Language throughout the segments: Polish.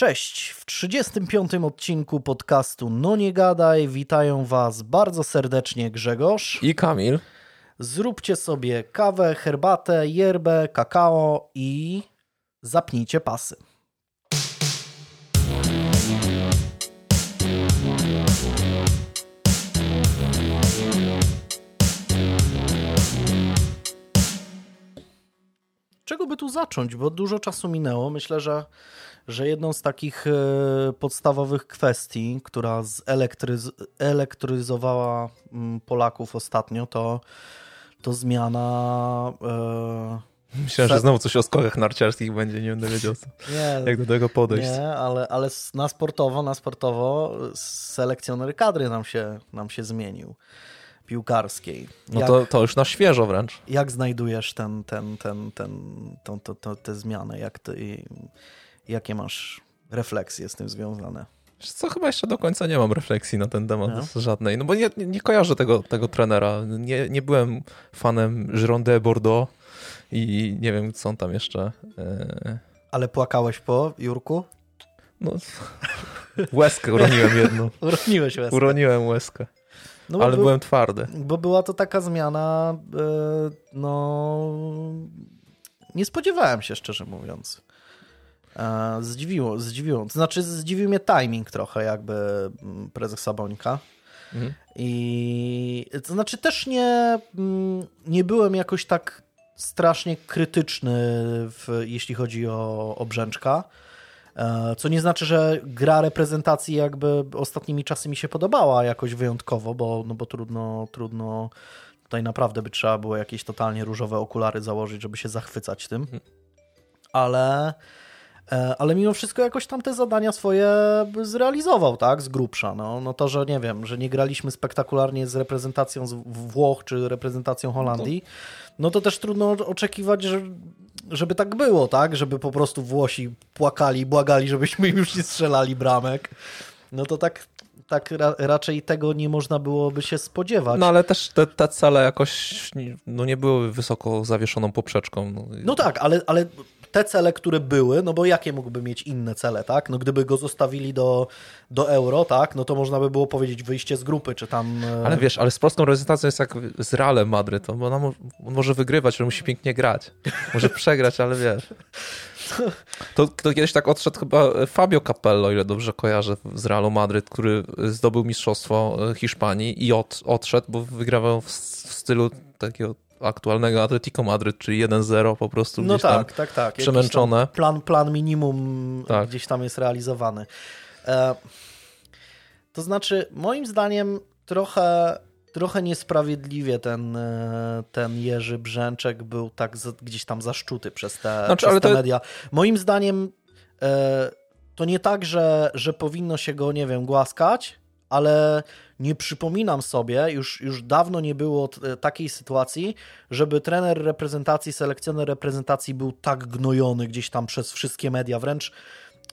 Cześć, w 35. odcinku podcastu No Nie Gadaj witają Was bardzo serdecznie Grzegorz i Kamil. Zróbcie sobie kawę, herbatę, yerbę, kakao i zapnijcie pasy. Czego by tu zacząć? Bo dużo czasu minęło. Myślę, że że jedną z takich e, podstawowych kwestii, która zelektryz elektryzowała mm, Polaków ostatnio, to, to zmiana. E, Myślałem, że znowu coś o skokach narciarskich będzie, nie będę wiedział, co, nie, jak do tego podejść. Nie, ale, ale na sportowo, na sportowo selekcjoner kadry nam się, nam się zmienił piłkarskiej. No jak, to, to już na świeżo wręcz. Jak znajdujesz ten, ten, ten, ten, ten te zmiany? Jak ty, Jakie masz refleksje z tym związane? Co, chyba jeszcze do końca nie mam refleksji na ten temat no. żadnej, no bo nie, nie kojarzę tego, tego trenera. Nie, nie byłem fanem Gironde Bordeaux i nie wiem, co on tam jeszcze... E... Ale płakałeś po Jurku? No, łezkę uroniłem jedną. Uroniłeś łezkę. Uroniłem łezkę. No ale był, byłem twardy. Bo była to taka zmiana, e, no... Nie spodziewałem się, szczerze mówiąc. Zdziwiło, zdziwiło. To znaczy zdziwił mnie timing trochę jakby mm, prezes Sabońka. Mhm. I to znaczy też nie, mm, nie byłem jakoś tak strasznie krytyczny, w, jeśli chodzi o, o Brzęczka. E, co nie znaczy, że gra reprezentacji jakby ostatnimi czasy mi się podobała jakoś wyjątkowo, bo, no bo trudno, trudno tutaj naprawdę by trzeba było jakieś totalnie różowe okulary założyć, żeby się zachwycać tym. Mhm. Ale ale mimo wszystko jakoś tam te zadania swoje zrealizował, tak, z grubsza. No, no to, że nie wiem, że nie graliśmy spektakularnie z reprezentacją z Włoch czy reprezentacją Holandii, no to też trudno oczekiwać, że, żeby tak było, tak, żeby po prostu Włosi płakali, błagali, żebyśmy im już nie strzelali bramek. No to tak, tak ra raczej tego nie można byłoby się spodziewać. No ale też te, te cele jakoś no, nie były wysoko zawieszoną poprzeczką. No, no tak, ale, ale te cele, które były, no bo jakie mógłby mieć inne cele, tak? No gdyby go zostawili do, do euro, tak? No to można by było powiedzieć wyjście z grupy, czy tam... E, ale wiesz, ale z prostą reprezentacją jest jak z Realem Madryt, to ona on może wygrywać, ale musi pięknie grać. Może przegrać, ale wiesz... To, to kiedyś tak odszedł chyba Fabio Capello, ile dobrze kojarzę, z Realu Madryt, który zdobył mistrzostwo Hiszpanii i od, odszedł, bo wygrawał w, w stylu takiego aktualnego Atletico Madryt, czyli 1-0 po prostu no gdzieś tak, tam tak, tak. przemęczone. Plan, plan minimum tak. gdzieś tam jest realizowany. E, to znaczy, moim zdaniem trochę, trochę niesprawiedliwie ten, e, ten Jerzy Brzęczek był tak gdzieś tam zaszczuty przez te, znaczy, przez te to... media. Moim zdaniem e, to nie tak, że, że powinno się go, nie wiem, głaskać, ale nie przypominam sobie, już, już dawno nie było e, takiej sytuacji, żeby trener reprezentacji, selekcjoner reprezentacji był tak gnojony gdzieś tam przez wszystkie media, wręcz,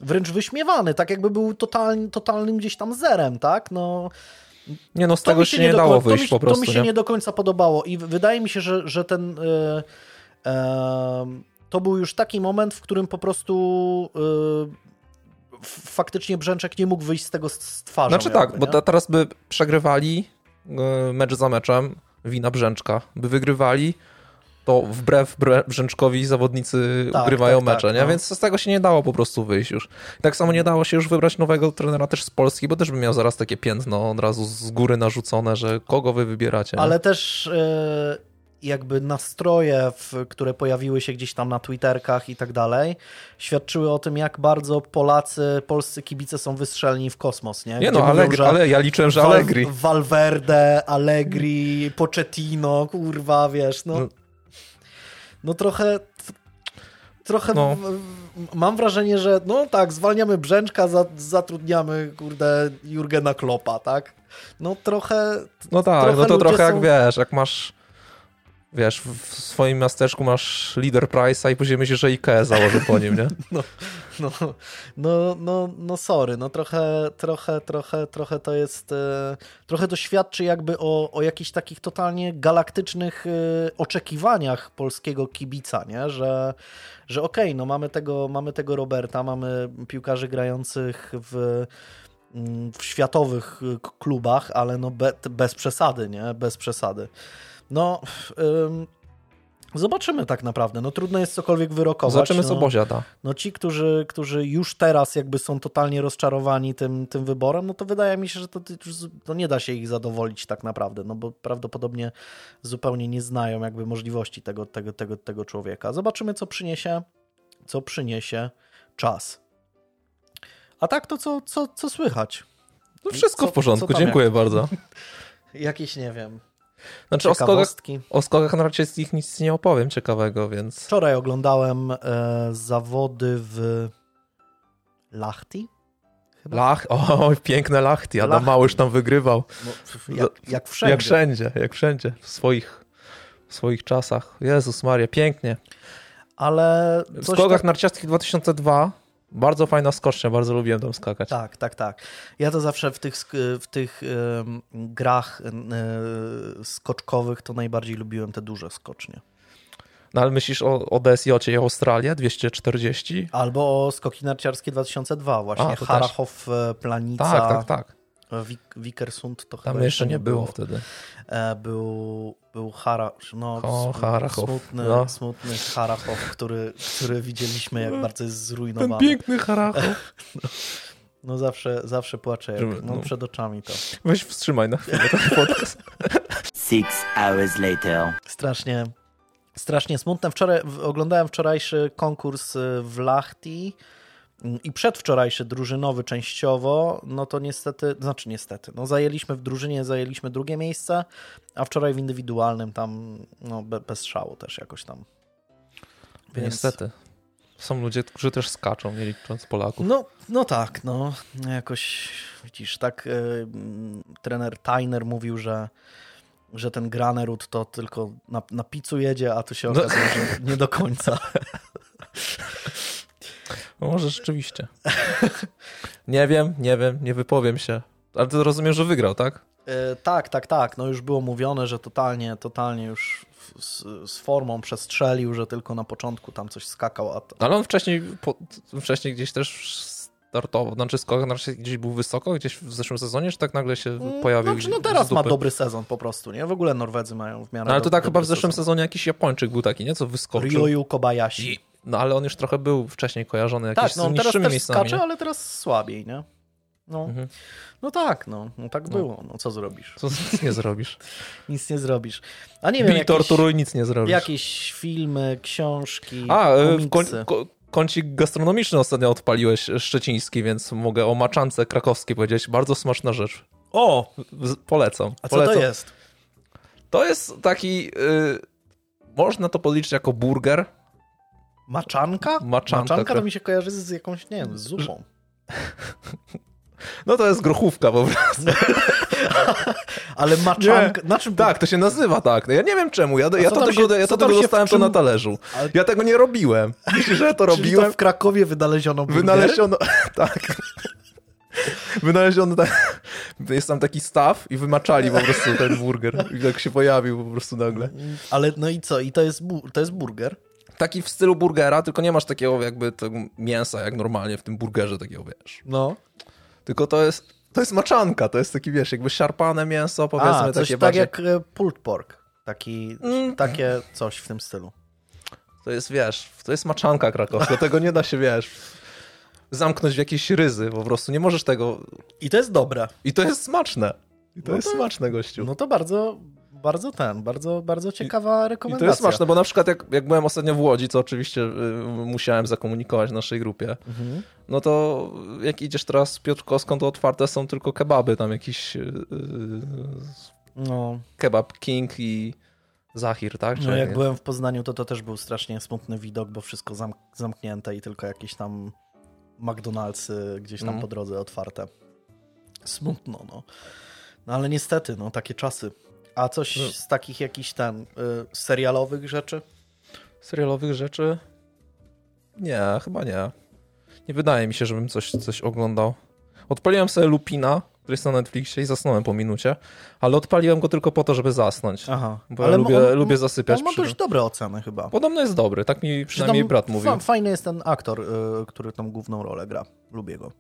wręcz wyśmiewany, tak jakby był totalny, totalnym gdzieś tam zerem, tak? No, nie no, z tego się nie, nie dało wyjść mi, po prostu. To mi się nie? nie? do końca podobało i wydaje mi się, że, że ten... Yy, yy, to był już taki moment, w którym po prostu yy, faktycznie Brzęczek nie mógł wyjść z tego z twarzą. Znaczy jakby, tak, nie? bo teraz by przegrywali e, mecz za meczem, wina Brzęczka, by wygrywali, to wbrew Brzęczkowi zawodnicy tak, ugrywają tak, mecze, tak, nie? No. Więc z tego się nie dało po prostu wyjść już. Tak samo nie dało się już wybrać nowego trenera też z Polski, bo też by miał zaraz takie piętno od razu z góry narzucone, że kogo wy wybieracie. Nie? Ale też yy, jakby nastroje, w, które pojawiły się gdzieś tam na Twitterkach i tak dalej, świadczyły o tym, jak bardzo Polacy, polscy kibice są wystrzelni w kosmos, nie? Nie no, Allegri, ale ja liczyłem, że Allegri. Valverde, Allegri, Pochettino, kurwa, wiesz, no... no, no trochę... Trochę no. mam wrażenie, że no tak, zwalniamy Brzęczka, zatrudniamy, kurde, Jurgena Klopa, tak? No trochę... No tak, trochę no to trochę są... jak wiesz, jak masz wiesz, w swoim miasteczku masz lider Price'a i później myślisz, że IKEA założy po nim, nie? No, no, no, no, no sorry, no trochę, trochę, trochę, trochę to jest, e, trochę to świadczy jakby o, o jakichś takich totalnie galaktycznych e, oczekiwaniach polskiego kibica, nie? Że, że okej, okay, no mamy tego, mamy tego Roberta, mamy piłkarzy grających w mm, w światowych klubach, ale no be, bez przesady, nie? Bez przesady. No, ym, zobaczymy tak naprawdę. No trudno jest cokolwiek wyrokować. Zobaczymy, no, co Bozia da. No ci, którzy, którzy już teraz jakby są totalnie rozczarowani tym, tym wyborem, no to wydaje mi się, że to, to nie da się ich zadowolić tak naprawdę, no bo prawdopodobnie zupełnie nie znają jakby możliwości tego, tego, tego, tego człowieka. Zobaczymy, co przyniesie, co przyniesie czas. A tak to co, co, co słychać? No wszystko co, w porządku, dziękuję jak... bardzo. Jakieś, nie wiem, znaczy o skokach, o skokach narciarskich nic nie opowiem ciekawego, więc... Wczoraj oglądałem e, zawody w Lachti. Lach, o, piękne Lachti, Adam Lachti. Małysz tam wygrywał. No, jak, jak, wszędzie. Jak wszędzie, jak wszędzie, w swoich, w swoich czasach. Jezus Maria, pięknie. Ale... W skokach tak... narciarskich 2002 bardzo fajna skocznia, bardzo lubiłem tam skakać. Tak, tak, tak. Ja to zawsze w tych, w tych grach skoczkowych to najbardziej lubiłem te duże skocznie. No ale myślisz o, o DSJ i Australię 240? Albo o skoki narciarskie 2002 właśnie, A, Harachow, e, Planica. Tak, tak, tak. Wikersund to Tam chyba jeszcze nie było, było wtedy. E, był, był Hara, no, o, Harachow. Smutny, no. smutny Harachow, który, który widzieliśmy, jak bardzo jest zrujnowany. Ten piękny Harachow. No, no zawsze, zawsze płaczę, jak, no, no, przed oczami to. Weź wstrzymaj na chwilę ten podcast. Six hours later. Strasznie, strasznie smutne. Wczoraj, oglądałem wczorajszy konkurs y, w Lachti i przedwczorajszy drużynowy częściowo, no to niestety, znaczy niestety, no zajęliśmy w drużynie, zajęliśmy drugie miejsce, a wczoraj w indywidualnym tam, no bez szału też jakoś tam. Więc... Niestety. Są ludzie, którzy też skaczą, nie licząc Polaków. No, no tak, no jakoś widzisz, tak yy, trener Tyner mówił, że że ten Granerud to tylko na, na pizzu jedzie, a tu się no. okazuje, no. że nie do końca. No może rzeczywiście. nie wiem, nie wiem, nie wypowiem się. Ale to rozumiem, że wygrał, tak? Yy, tak, tak, tak. No już było mówione, że totalnie, totalnie już z, z, formą przestrzelił, że tylko na początku tam coś skakał. A to... Ale on wcześniej, po, wcześniej gdzieś też startował, znaczy skok znaczy gdzieś był wysoko, gdzieś w zeszłym sezonie, czy tak nagle się mm, pojawił? Znaczy, no teraz ma dobry sezon po prostu, nie? W ogóle Norwedzy mają w miarę no, Ale to tak chyba w zeszłym sezon. sezonie jakiś Japończyk był taki, nie? Co wyskoczył. Ryoyu Kobayashi. No ale on już trochę był wcześniej kojarzony jakimiś tak, no, teraz też miejscami, skacze, ale teraz słabiej, nie? No, mhm. no tak, no, no tak no. było. No co zrobisz? Co, nic nie zrobisz. nic nie zrobisz. A nie wiem, Bij, torturuj, nic nie zrobisz. Jakieś filmy, książki, A, e, w kącik gastronomiczny ostatnio odpaliłeś szczeciński, więc mogę o maczance krakowskiej powiedzieć. Bardzo smaczna rzecz. O! Polecam. A polecam. co to jest? To jest taki... Y, można to podliczyć jako burger, Maczanka? Maczanka, Maczanka to mi się kojarzy z jakąś, nie wiem, z zupą. No to jest grochówka po prostu. Ale maczanka... Na czym Tak, to się nazywa tak. No ja nie wiem czemu. Ja, ja to tego, się, ja to tego dostałem czym... to na talerzu. Ale... Ja tego nie robiłem. Myślisz, że ja to robiłem? to w Krakowie wynaleziono burger? Wynaleziono... tak. Wynaleziono tak. Jest tam taki staw i wymaczali po prostu ten burger. I tak się pojawił po prostu nagle. Ale no i co? I to jest, bu... to jest burger? Taki w stylu burgera, tylko nie masz takiego jakby tego mięsa jak normalnie w tym burgerze takiego, wiesz. No. Tylko to jest, to jest maczanka, to jest taki, wiesz, jakby szarpane mięso, powiedzmy A, coś takie tak bardziej... jak e, pulled pork. Taki, mm. Takie coś w tym stylu. To jest, wiesz, to jest maczanka krakowska, tego nie da się, wiesz, zamknąć w jakieś ryzy, po prostu nie możesz tego... I to jest dobre. I to jest smaczne. I to no jest to, smaczne, gościu. No to bardzo, bardzo ten, bardzo, bardzo ciekawa rekomendacja. I to jest smaczne, bo na przykład jak, jak byłem ostatnio w Łodzi, co oczywiście y, musiałem zakomunikować naszej grupie, mhm. no to jak idziesz teraz z Piotrkowską, to otwarte są tylko kebaby, tam jakiś y, y, no. kebab King i Zahir, tak? no jak nie? byłem w Poznaniu, to to też był strasznie smutny widok, bo wszystko zamk zamknięte i tylko jakieś tam McDonald'sy gdzieś tam mm. po drodze otwarte. Smutno, no. No ale niestety, no takie czasy. A coś No. z takich jakichś tam y, serialowych rzeczy? Serialowych rzeczy? Nie, chyba nie. Nie wydaje mi się, żebym coś, coś oglądał. Odpaliłem sobie Lupina, który jest na Netflixie i zasnąłem po minucie, ale odpaliłem go tylko po to, żeby zasnąć. Aha. Bo ja lubię, on- lubię zasypiać On ma przy dość dobre oceny chyba. Podobno jest dobry, tak mi przynajmniej brat mówił. fa- Fajny jest ten aktor, y, który tą główną rolę gra. Lubię go.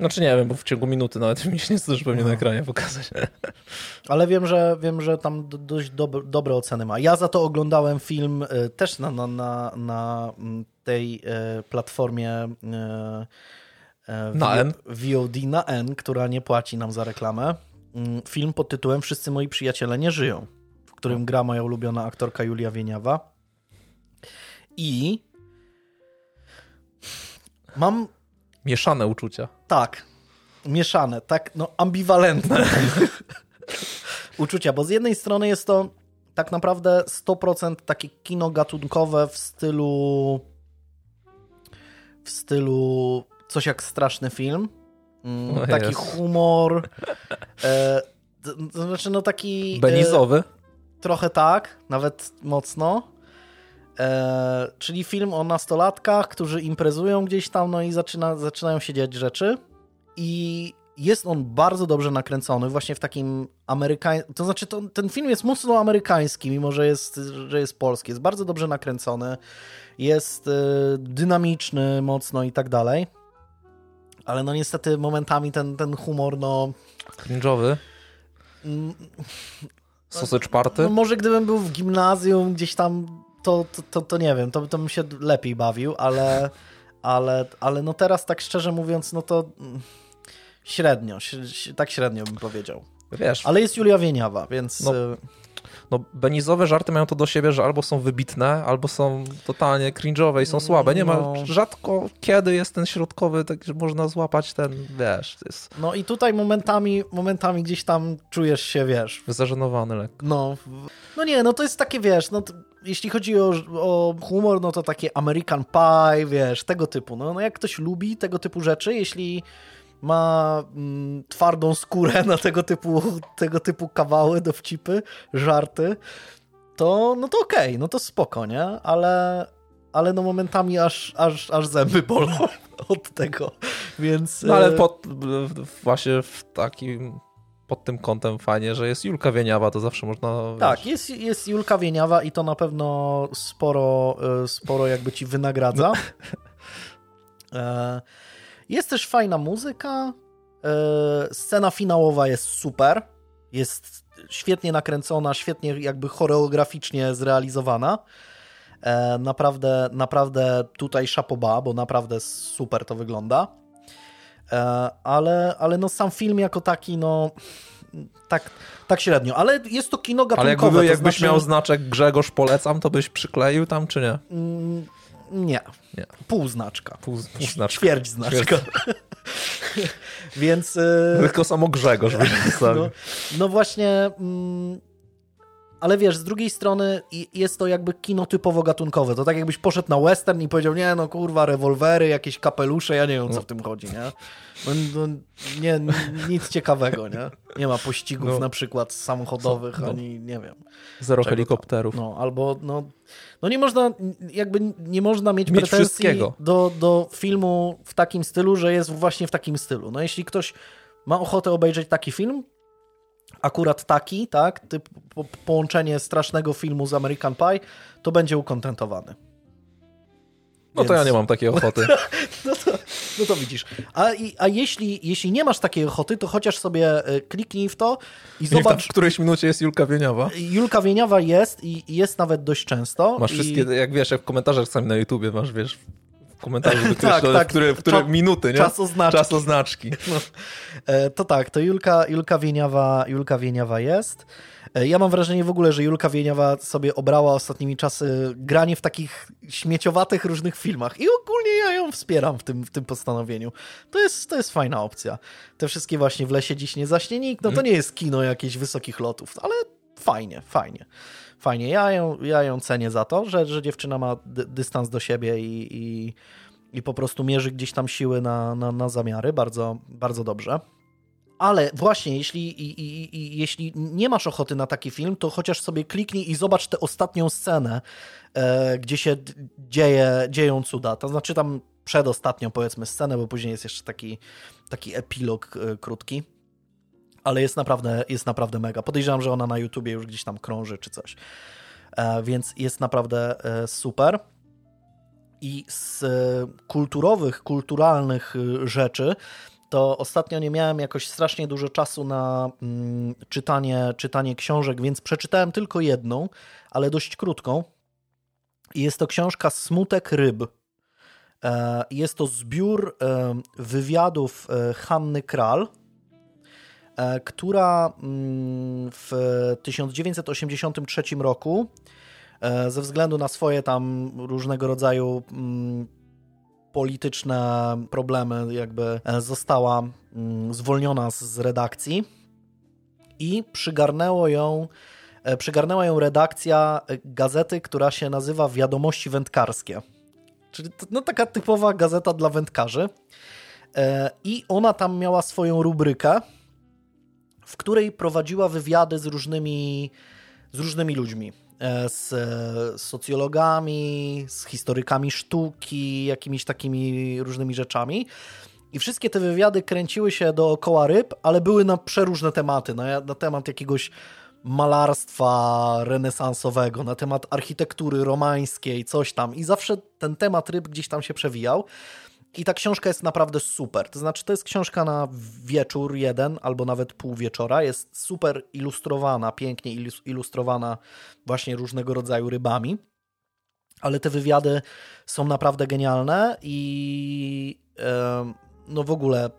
Znaczy nie wiem, bo w ciągu minuty nawet mi się nie zdąży pewnie No. na ekranie pokazać. Ale wiem, że wiem, że tam do, dość dob dobre oceny ma. Ja za to oglądałem film y, też na, na, na, na mm, tej y, platformie y, Na N? VOD na N, która nie płaci nam za reklamę. Mm, Film pod tytułem Wszyscy moi przyjaciele nie żyją, w którym gra moja ulubiona aktorka Julia Wieniawa. I mam Mieszane uczucia. tak, mieszane, tak, no ambiwalentne uczucia, bo z jednej strony jest to tak naprawdę 100% takie kino gatunkowe w stylu w stylu coś jak straszny film. Mm, O taki Jezu. humor. E, to, znaczy, no taki. e, Benizowy? Trochę tak, nawet mocno. E, czyli film o nastolatkach, którzy imprezują gdzieś tam, no i zaczyna, zaczynają się dziać rzeczy. I jest on bardzo dobrze nakręcony, właśnie w takim amerykańskim. To znaczy, to, ten film jest mocno amerykański, mimo że jest, że jest polski. Jest bardzo dobrze nakręcony, jest e, dynamiczny mocno i tak dalej. Ale no niestety momentami ten, ten humor, no. Cringe'owy? mm, Sausage party? no może gdybym był w gimnazjum gdzieś tam, to, to, to, to nie wiem, to, to bym się lepiej bawił, ale, ale, ale no teraz tak szczerze mówiąc, no to średnio, tak średnio bym powiedział. Wiesz, Ale jest Julia Wieniawa, więc No, y, no benizowe żarty mają to do siebie, że albo są wybitne, albo są totalnie cringe'owe i są słabe. Nie ma, No. rzadko kiedy jest ten środkowy, tak że można złapać ten, wiesz, jest no i tutaj momentami, momentami gdzieś tam czujesz się, wiesz, zażenowany lekko. No, no nie, no to jest takie, wiesz, no jeśli chodzi o, o humor, no to takie American Pie, wiesz, tego typu. No, no jak ktoś lubi tego typu rzeczy, jeśli ma mm, twardą skórę na tego typu, tego typu kawały, dowcipy, żarty, to no to okej, no to spoko, nie? Ale, ale no momentami aż, aż, aż zęby bolą od tego, więc... No ale e, pod, właśnie w takim, pod tym kątem fajnie, że jest Julka Wieniawa, to zawsze można... Tak, wiesz, jest, jest Julka Wieniawa i to na pewno sporo, e, sporo jakby ci wynagradza. E, Jest też fajna muzyka. e, Scena finałowa jest super. Jest świetnie nakręcona, świetnie jakby choreograficznie zrealizowana. E, Naprawdę, naprawdę tutaj szapoba, bo naprawdę super to wygląda. E, Ale, ale no sam film jako taki, no tak, tak średnio. Ale jest to kino gatunkowe. Ale jakby, to jakbyś znaczy- miał znaczek Grzegorz polecam, to byś przykleił tam, czy nie? Nie. Nie. Pół znaczka. Pół, pół znaczka. Ćwierć znaczka. Więc. e, Tylko samo Grzegorz no, no właśnie. Mm, ale wiesz, z drugiej strony jest to jakby kino typowo gatunkowe. To tak jakbyś poszedł na western i powiedział, nie no kurwa, rewolwery, jakieś kapelusze, ja nie wiem, co w tym chodzi, nie? No, no, nie, nic ciekawego, nie? Nie ma pościgów No. na przykład samochodowych, No. ani nie wiem. Zero helikopterów. No, albo no, no nie można, jakby nie można mieć, Mieć pretensji do, do filmu w takim stylu, że jest właśnie w takim stylu. No jeśli ktoś ma ochotę obejrzeć taki film, akurat taki, tak, typ po, połączenie strasznego filmu z American Pie, to będzie ukontentowany. No to ja Więc- nie mam takiej ochoty. No to, no to widzisz. A, i, a jeśli, jeśli nie masz takiej ochoty, to chociaż sobie e, kliknij w to i zobacz. w którejś minucie jest Julka Wieniawa. Julka Wieniawa jest i i jest nawet dość często. Masz i... wszystkie, jak wiesz, jak w komentarzach sami na YouTubie masz, wiesz, w komentarzu Tak, wykreślone, tak. w które, które Cza- minuty, nie? czasoznaczki. Czasoznaczki. E, To tak, to Julka, Julka, Wieniawa, Julka Wieniawa jest. E, Ja mam wrażenie w ogóle, że Julka Wieniawa sobie obrała ostatnimi czasy granie w takich śmieciowatych różnych filmach i ogólnie ja ją wspieram w tym, w tym postanowieniu. To jest, to jest fajna opcja. Te wszystkie właśnie w lesie dziś nie zaśnie nikt, no to nie jest kino jakichś wysokich lotów, ale fajnie, fajnie. Fajnie, ja ją, ja ją cenię za to, że, że dziewczyna ma dy, dystans do siebie i, i, i po prostu mierzy gdzieś tam siły na, na, na zamiary, bardzo, bardzo dobrze. ale właśnie, jeśli, i, i, i, jeśli nie masz ochoty na taki film, to chociaż sobie kliknij i zobacz tę ostatnią scenę, e, gdzie się dzieje, dzieją cuda. To znaczy tam przedostatnią, powiedzmy, scenę, bo później jest jeszcze taki, taki epilog e, krótki. Ale jest naprawdę, jest naprawdę mega. Podejrzewam, że ona na YouTubie już gdzieś tam krąży czy coś. E, więc jest naprawdę e, super. I z e, kulturowych, kulturalnych rzeczy to ostatnio nie miałem jakoś strasznie dużo czasu na mm, czytanie, czytanie książek, więc przeczytałem tylko jedną, ale dość krótką. I jest to książka Smutek ryb. Jest to zbiór wywiadów Hanny Kral, która mm, w 1983 roku ze względu na swoje tam różnego rodzaju mm, polityczne problemy, jakby e, została mm, zwolniona z redakcji i przygarnęło ją, e, przygarnęła ją redakcja gazety, która się nazywa Wiadomości Wędkarskie. Czyli no, taka typowa gazeta dla wędkarzy. E, I ona tam miała swoją rubrykę, w której prowadziła wywiady z różnymi, z różnymi ludźmi. E, z socjologami, z historykami sztuki, jakimiś takimi różnymi rzeczami. I wszystkie te wywiady kręciły się dookoła ryb, ale były na przeróżne tematy. Na, na temat jakiegoś malarstwa renesansowego, na temat architektury romańskiej, coś tam. I zawsze ten temat ryb gdzieś tam się przewijał. I ta książka jest naprawdę super. To znaczy, to jest książka na wieczór jeden albo nawet pół wieczora. Jest super ilustrowana, pięknie ilustrowana właśnie różnego rodzaju rybami. Ale te wywiady są naprawdę genialne i no w ogóle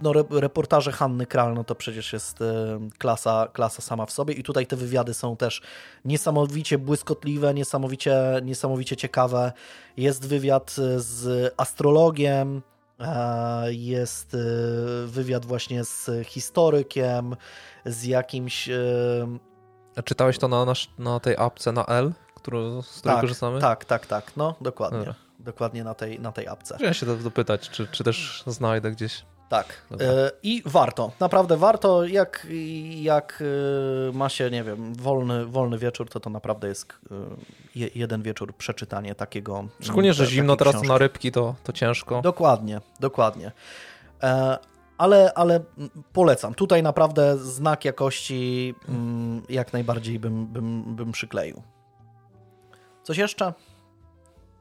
no, reportaże Hanny Kral, no to przecież jest e, klasa, klasa sama w sobie i tutaj te wywiady są też niesamowicie błyskotliwe, niesamowicie, niesamowicie ciekawe. Jest wywiad z astrologiem, e, jest wywiad właśnie z historykiem, z jakimś... A czytałeś to na, na tej apce na L, którą, z której tak, korzystamy? Tak, tak, tak, no dokładnie. Dokładnie na tej, na tej apce. Chciałem się dopytać, czy, czy też znajdę gdzieś. Tak. E, I warto, naprawdę warto. Jak, jak e, ma się, nie wiem, wolny, wolny wieczór, to to naprawdę jest e, jeden wieczór przeczytanie takiego. Szczególnie, że zimno teraz książki. na rybki to, to ciężko. Dokładnie, dokładnie. Ale, ale polecam. Tutaj naprawdę znak jakości mm, jak najbardziej bym, bym, bym przykleił. Coś jeszcze?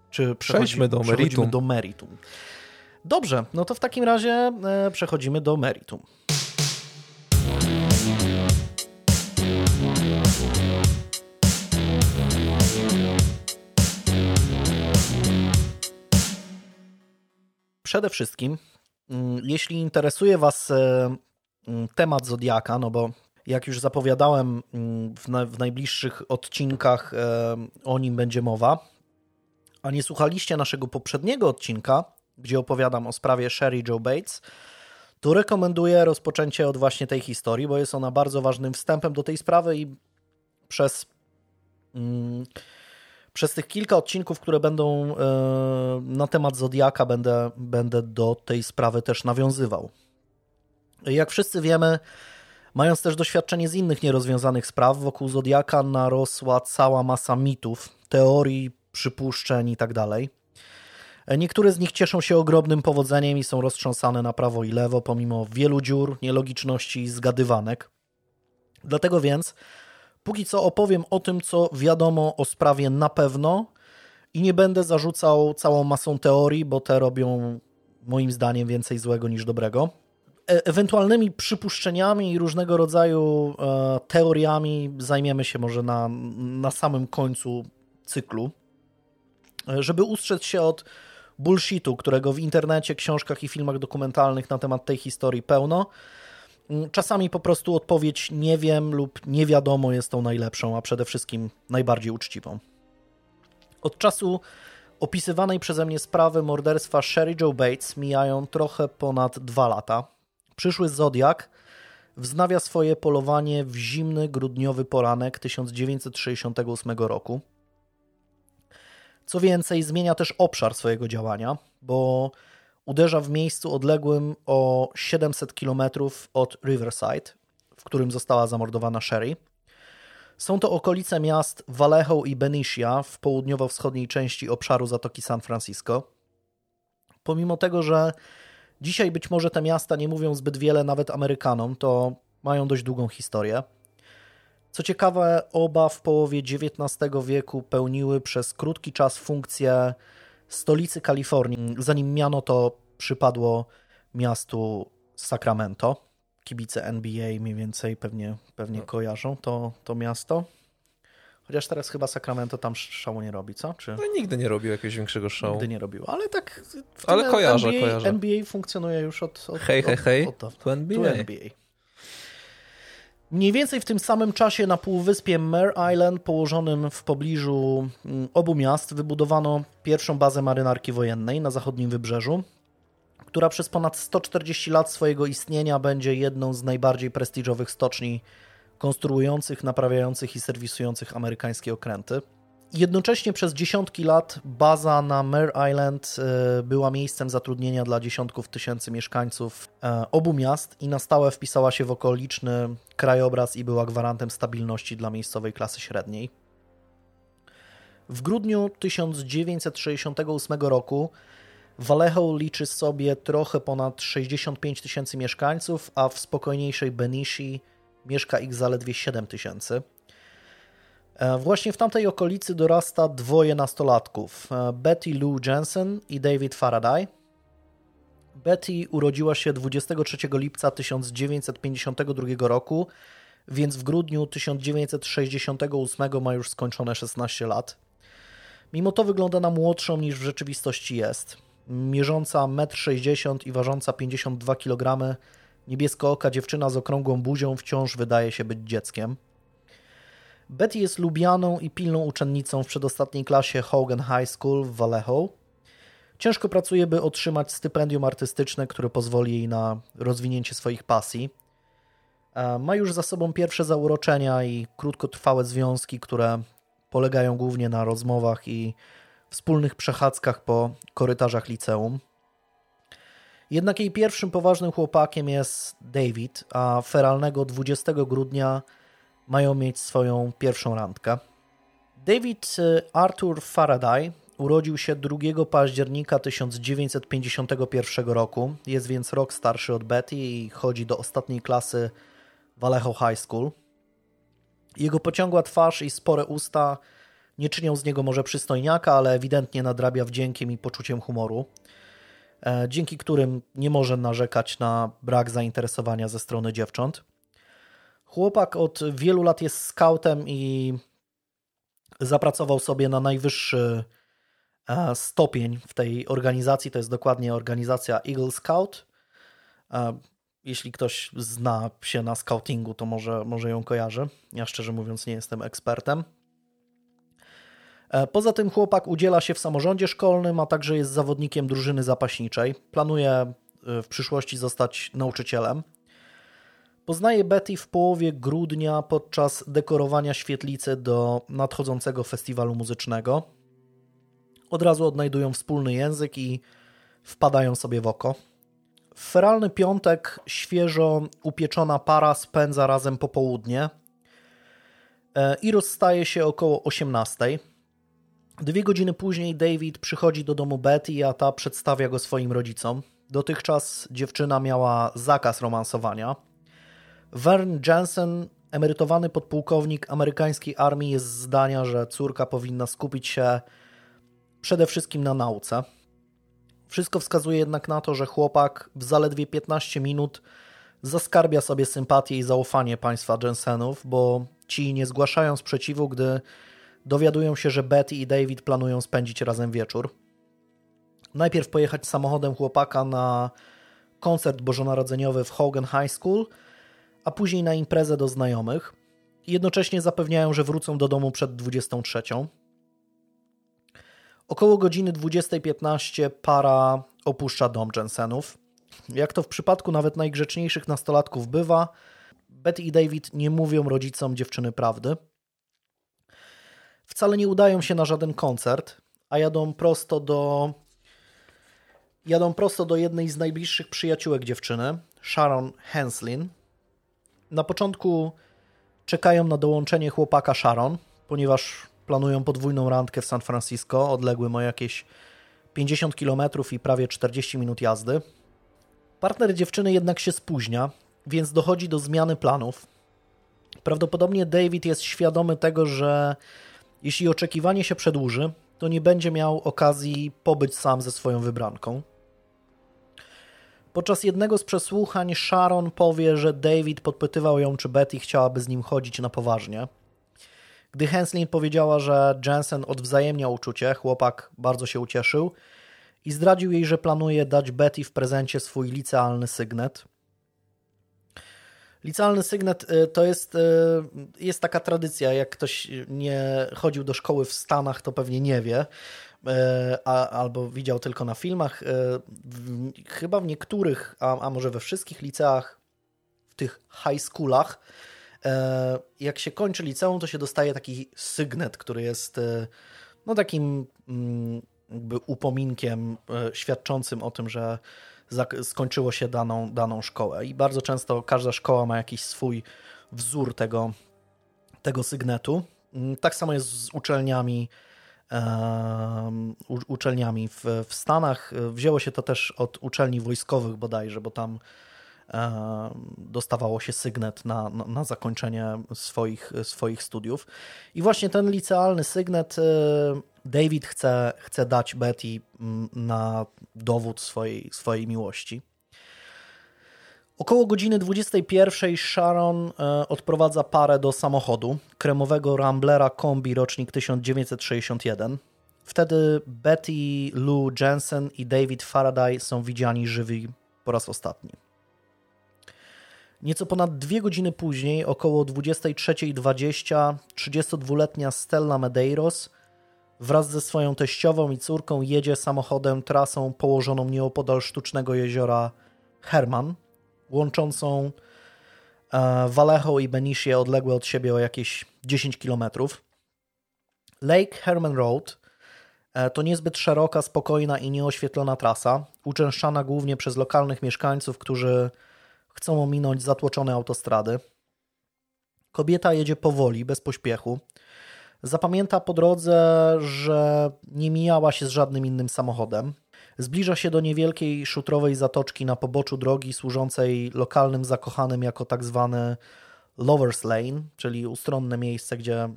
Czy przejdźmy do meritum? do meritum. Dobrze, no to w takim razie e, przechodzimy do meritum. Przede wszystkim, mm, jeśli interesuje Was e, mm, temat Zodiaka, no bo jak już zapowiadałem, mm, w, na, w najbliższych odcinkach e, o nim będzie mowa, a nie słuchaliście naszego poprzedniego odcinka, gdzie opowiadam o sprawie Sherry Joe Bates, to rekomenduję rozpoczęcie od właśnie tej historii, bo jest ona bardzo ważnym wstępem do tej sprawy i przez, mm, przez tych kilka odcinków, które będą e, na temat Zodiaka, będę, będę do tej sprawy też nawiązywał. Jak wszyscy wiemy, mając też doświadczenie z innych nierozwiązanych spraw, wokół Zodiaka narosła cała masa mitów, teorii, przypuszczeń itd. Niektóre z nich cieszą się ogromnym powodzeniem i są roztrząsane na prawo i lewo, pomimo wielu dziur, nielogiczności i zgadywanek. Dlatego więc, póki co opowiem o tym, co wiadomo o sprawie na pewno i nie będę zarzucał całą masą teorii, bo te robią moim zdaniem więcej złego niż dobrego. E ewentualnymi przypuszczeniami i różnego rodzaju e, teoriami zajmiemy się może na, na samym końcu cyklu. E, żeby ustrzec się od bullshitu, którego w internecie, książkach i filmach dokumentalnych na temat tej historii pełno. Mm, czasami po prostu odpowiedź nie wiem lub nie wiadomo jest tą najlepszą, a przede wszystkim najbardziej uczciwą. Od czasu opisywanej przeze mnie sprawy morderstwa Sherry Joe Bates mijają trochę ponad dwa lata. Przyszły Zodiak wznawia swoje polowanie w zimny, grudniowy poranek 1968 roku. Co więcej, zmienia też obszar swojego działania, bo uderza w miejscu odległym o 700 km od Riverside, w którym została zamordowana Sherry. Są to okolice miast Vallejo i Benicia w południowo-wschodniej części obszaru Zatoki San Francisco. Pomimo tego, że dzisiaj być może te miasta nie mówią zbyt wiele nawet Amerykanom, to mają dość długą historię. Co ciekawe, oba w połowie XIX wieku pełniły przez krótki czas funkcję stolicy Kalifornii, zanim miano to przypadło miastu Sacramento. Kibice NBA mniej więcej pewnie, pewnie kojarzą to, to miasto. Chociaż teraz chyba Sacramento tam szału nie robi, co? Czy... No nigdy nie robił jakiegoś większego show. Nigdy nie robiło, ale tak... Ale kojarzę, NBA, kojarzę. NBA funkcjonuje już od, od Hej, hej, hej, od, od, NBA. Mniej więcej w tym samym czasie na półwyspie Mare Island, położonym w pobliżu mm, obu miast, wybudowano pierwszą bazę marynarki wojennej na zachodnim wybrzeżu, która przez ponad 140 lat swojego istnienia będzie jedną z najbardziej prestiżowych stoczni konstruujących, naprawiających i serwisujących amerykańskie okręty. Jednocześnie przez dziesiątki lat baza na Mare Island e, była miejscem zatrudnienia dla dziesiątków tysięcy mieszkańców e, obu miast i na stałe wpisała się w okoliczny krajobraz i była gwarantem stabilności dla miejscowej klasy średniej. W grudniu 1968 roku Vallejo liczy sobie trochę ponad 65 tysięcy mieszkańców, a w spokojniejszej Benici mieszka ich zaledwie 7 tysięcy. E, właśnie w tamtej okolicy dorasta dwoje nastolatków, e, Betty Lou Jensen i David Faraday. Betty urodziła się 23 lipca 1952 roku, więc w grudniu 1968 ma już skończone 16 lat. Mimo to wygląda na młodszą niż w rzeczywistości jest. Mierząca 1,60 m i ważąca 52 kg, niebieskooka dziewczyna z okrągłą buzią wciąż wydaje się być dzieckiem. Betty jest lubianą i pilną uczennicą w przedostatniej klasie Hogan High School w Vallejo. Ciężko pracuje, by otrzymać stypendium artystyczne, które pozwoli jej na rozwinięcie swoich pasji. E, ma już za sobą pierwsze zauroczenia i krótkotrwałe związki, które polegają głównie na rozmowach i wspólnych przechadzkach po korytarzach liceum. Jednak jej pierwszym poważnym chłopakiem jest David, a feralnego 20 grudnia mają mieć swoją pierwszą randkę. David y, Arthur Faraday urodził się 2 października 1951 roku, jest więc rok starszy od Betty i chodzi do ostatniej klasy Vallejo High School. Jego pociągła twarz i spore usta nie czynią z niego może przystojniaka, ale ewidentnie nadrabia wdziękiem i poczuciem humoru, e, dzięki którym nie może narzekać na brak zainteresowania ze strony dziewcząt. Chłopak od wielu lat jest skautem i zapracował sobie na najwyższy e, stopień w tej organizacji. To jest dokładnie organizacja Eagle Scout. E, jeśli ktoś zna się na scoutingu, to może, może ją kojarzy. Ja szczerze mówiąc nie jestem ekspertem. E, poza tym chłopak udziela się w samorządzie szkolnym, a także jest zawodnikiem drużyny zapaśniczej. Planuje w przyszłości zostać nauczycielem. Poznaje Betty w połowie grudnia podczas dekorowania świetlicy do nadchodzącego festiwalu muzycznego. Od razu odnajdują wspólny język i wpadają sobie w oko. W feralny piątek świeżo upieczona para spędza razem popołudnie e, i rozstaje się około 18. Dwie godziny później David przychodzi do domu Betty, a ta przedstawia go swoim rodzicom. Dotychczas dziewczyna miała zakaz romansowania – Vern Jensen, emerytowany podpułkownik amerykańskiej armii, jest zdania, że córka powinna skupić się przede wszystkim na nauce. Wszystko wskazuje jednak na to, że chłopak w zaledwie 15 minut zaskarbia sobie sympatię i zaufanie państwa Jensenów, bo ci nie zgłaszają sprzeciwu, gdy dowiadują się, że Betty i David planują spędzić razem wieczór. Najpierw pojechać samochodem chłopaka na koncert bożonarodzeniowy w Hogan High School – a później na imprezę do znajomych. Jednocześnie zapewniają, że wrócą do domu przed 23. Około godziny 20.15 para opuszcza dom Jensenów. Jak to w przypadku nawet najgrzeczniejszych nastolatków bywa, Betty i David nie mówią rodzicom dziewczyny prawdy. Wcale nie udają się na żaden koncert, a jadą prosto do jadą prosto do jednej z najbliższych przyjaciółek dziewczyny, Sharon Henslin. Na początku czekają na dołączenie chłopaka Sharon, ponieważ planują podwójną randkę w San Francisco, odległym o jakieś 50 km i prawie 40 minut jazdy. Partner dziewczyny jednak się spóźnia, więc dochodzi do zmiany planów. Prawdopodobnie David jest świadomy tego, że jeśli oczekiwanie się przedłuży, to nie będzie miał okazji pobyć sam ze swoją wybranką. Podczas jednego z przesłuchań Sharon powie, że David podpytywał ją, czy Betty chciałaby z nim chodzić na poważnie. Gdy Henslin powiedziała, że Jensen odwzajemnia uczucie, chłopak bardzo się ucieszył i zdradził jej, że planuje dać Betty w prezencie swój licealny sygnet. Licealny sygnet y, to jest, y, jest taka tradycja, jak ktoś nie chodził do szkoły w Stanach, to pewnie nie wie, a, albo widział tylko na filmach. W, chyba w niektórych, a, a może we wszystkich liceach, w tych high schoolach, jak się kończy liceum, to się dostaje taki sygnet, który jest no takim mm, jakby upominkiem świadczącym o tym, że skończyło się daną, daną szkołę. I bardzo często każda szkoła ma jakiś swój wzór tego, tego sygnetu. Mm, tak samo jest z uczelniami, uczelniami w, w Stanach. Wzięło się to też od uczelni wojskowych bodajże, bo tam dostawało się sygnet na, na, na, zakończenie swoich, swoich studiów. I właśnie ten licealny sygnet David chce, chce dać Betty na dowód swojej, swojej miłości. Około godziny 21 Sharon e, odprowadza parę do samochodu, kremowego Ramblera kombi rocznik 1961. Wtedy Betty Lou Jensen i David Faraday są widziani żywi po raz ostatni. Nieco ponad dwie godziny później, około 23.20, 32-letnia Stella Medeiros wraz ze swoją teściową i córką jedzie samochodem trasą położoną nieopodal sztucznego jeziora Herman, łączącą e, Vallejo i Benicie odległe od siebie o jakieś 10 km. Lake Herman Road e, to niezbyt szeroka, spokojna i nieoświetlona trasa, uczęszczana głównie przez lokalnych mieszkańców, którzy chcą ominąć zatłoczone autostrady. Kobieta jedzie powoli, bez pośpiechu. Zapamięta po drodze, że nie mijała się z żadnym innym samochodem. Zbliża się do niewielkiej szutrowej zatoczki na poboczu drogi służącej lokalnym zakochanym jako tak zwany Lover's Lane, czyli ustronne miejsce, gdzie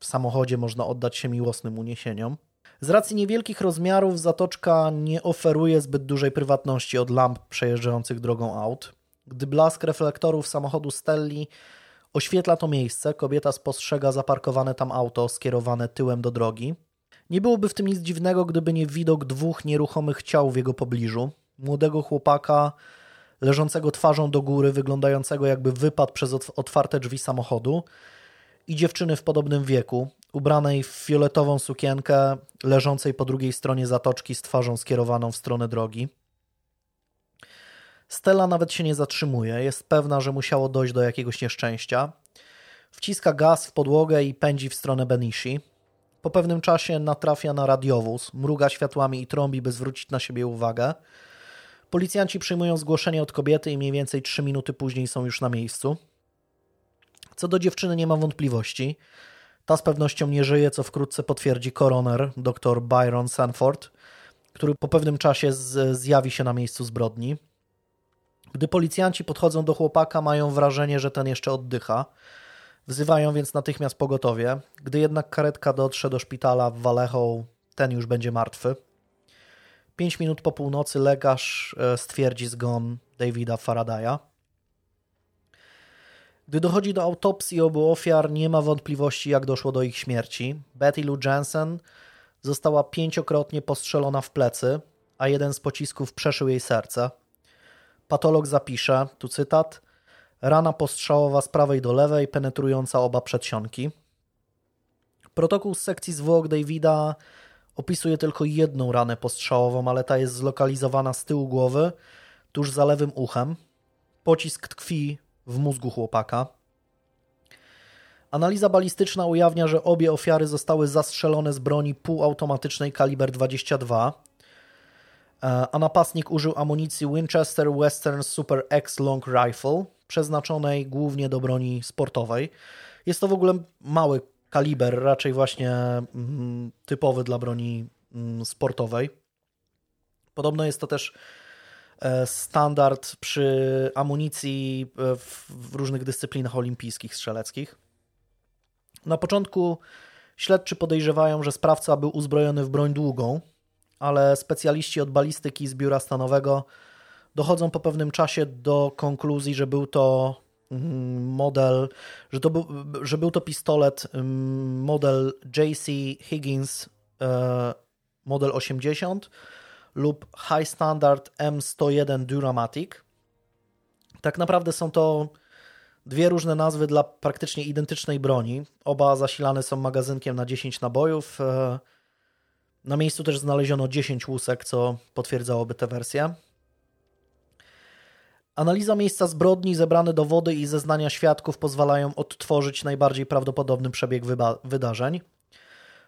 w samochodzie można oddać się miłosnym uniesieniom. Z racji niewielkich rozmiarów zatoczka nie oferuje zbyt dużej prywatności od lamp przejeżdżających drogą aut. Gdy blask reflektorów samochodu Stelli oświetla to miejsce, kobieta spostrzega zaparkowane tam auto skierowane tyłem do drogi. Nie byłoby w tym nic dziwnego, gdyby nie widok dwóch nieruchomych ciał w jego pobliżu. Młodego chłopaka leżącego twarzą do góry, wyglądającego jakby wypadł przez otwarte drzwi samochodu i dziewczyny w podobnym wieku, ubranej w fioletową sukienkę, leżącej po drugiej stronie zatoczki z twarzą skierowaną w stronę drogi. Stella nawet się nie zatrzymuje, jest pewna, że musiało dojść do jakiegoś nieszczęścia. Wciska gaz w podłogę i pędzi w stronę Benishi. Po pewnym czasie natrafia na radiowóz, mruga światłami i trąbi, by zwrócić na siebie uwagę. Policjanci przyjmują zgłoszenie od kobiety i mniej więcej 3 minuty później są już na miejscu. Co do dziewczyny nie ma wątpliwości. Ta z pewnością nie żyje, co wkrótce potwierdzi koroner dr Byron Sanford, który po pewnym czasie zjawi się na miejscu zbrodni. Gdy policjanci podchodzą do chłopaka, mają wrażenie, że ten jeszcze oddycha. Wzywają więc natychmiast pogotowie. Gdy jednak karetka dotrze do szpitala w Vallejo, ten już będzie martwy. Pięć minut po północy lekarz e, stwierdzi zgon Davida Faradaya. Gdy dochodzi do autopsji obu ofiar, nie ma wątpliwości, jak doszło do ich śmierci. Betty Lou Jensen została pięciokrotnie postrzelona w plecy, a jeden z pocisków przeszył jej serce. Patolog zapisze, tu cytat, rana postrzałowa z prawej do lewej, penetrująca oba przedsionki. Protokół z sekcji zwłok Davida opisuje tylko jedną ranę postrzałową, ale ta jest zlokalizowana z tyłu głowy, tuż za lewym uchem. Pocisk tkwi w mózgu chłopaka. Analiza balistyczna ujawnia, że obie ofiary zostały zastrzelone z broni półautomatycznej kaliber 22 a napastnik użył amunicji Winchester Western Super X Long Rifle, przeznaczonej głównie do broni sportowej. Jest to w ogóle mały kaliber, raczej właśnie mm, typowy dla broni mm, sportowej. Podobno jest to też e, standard przy amunicji e, w różnych dyscyplinach olimpijskich, strzeleckich. Na początku śledczy podejrzewają, że sprawca był uzbrojony w broń długą, ale specjaliści od balistyki z biura stanowego dochodzą po pewnym czasie do konkluzji, że był to mm, model, że, to był, że był to pistolet mm, model JC Higgins e, model 80 lub High Standard M101 Duramatic. Tak naprawdę są to dwie różne nazwy dla praktycznie identycznej broni. Oba zasilane są magazynkiem na 10 nabojów. E, na miejscu też znaleziono 10 łusek, co potwierdzałoby tę wersję. Analiza miejsca zbrodni, zebrane dowody i zeznania świadków pozwalają odtworzyć najbardziej prawdopodobny przebieg wydarzeń.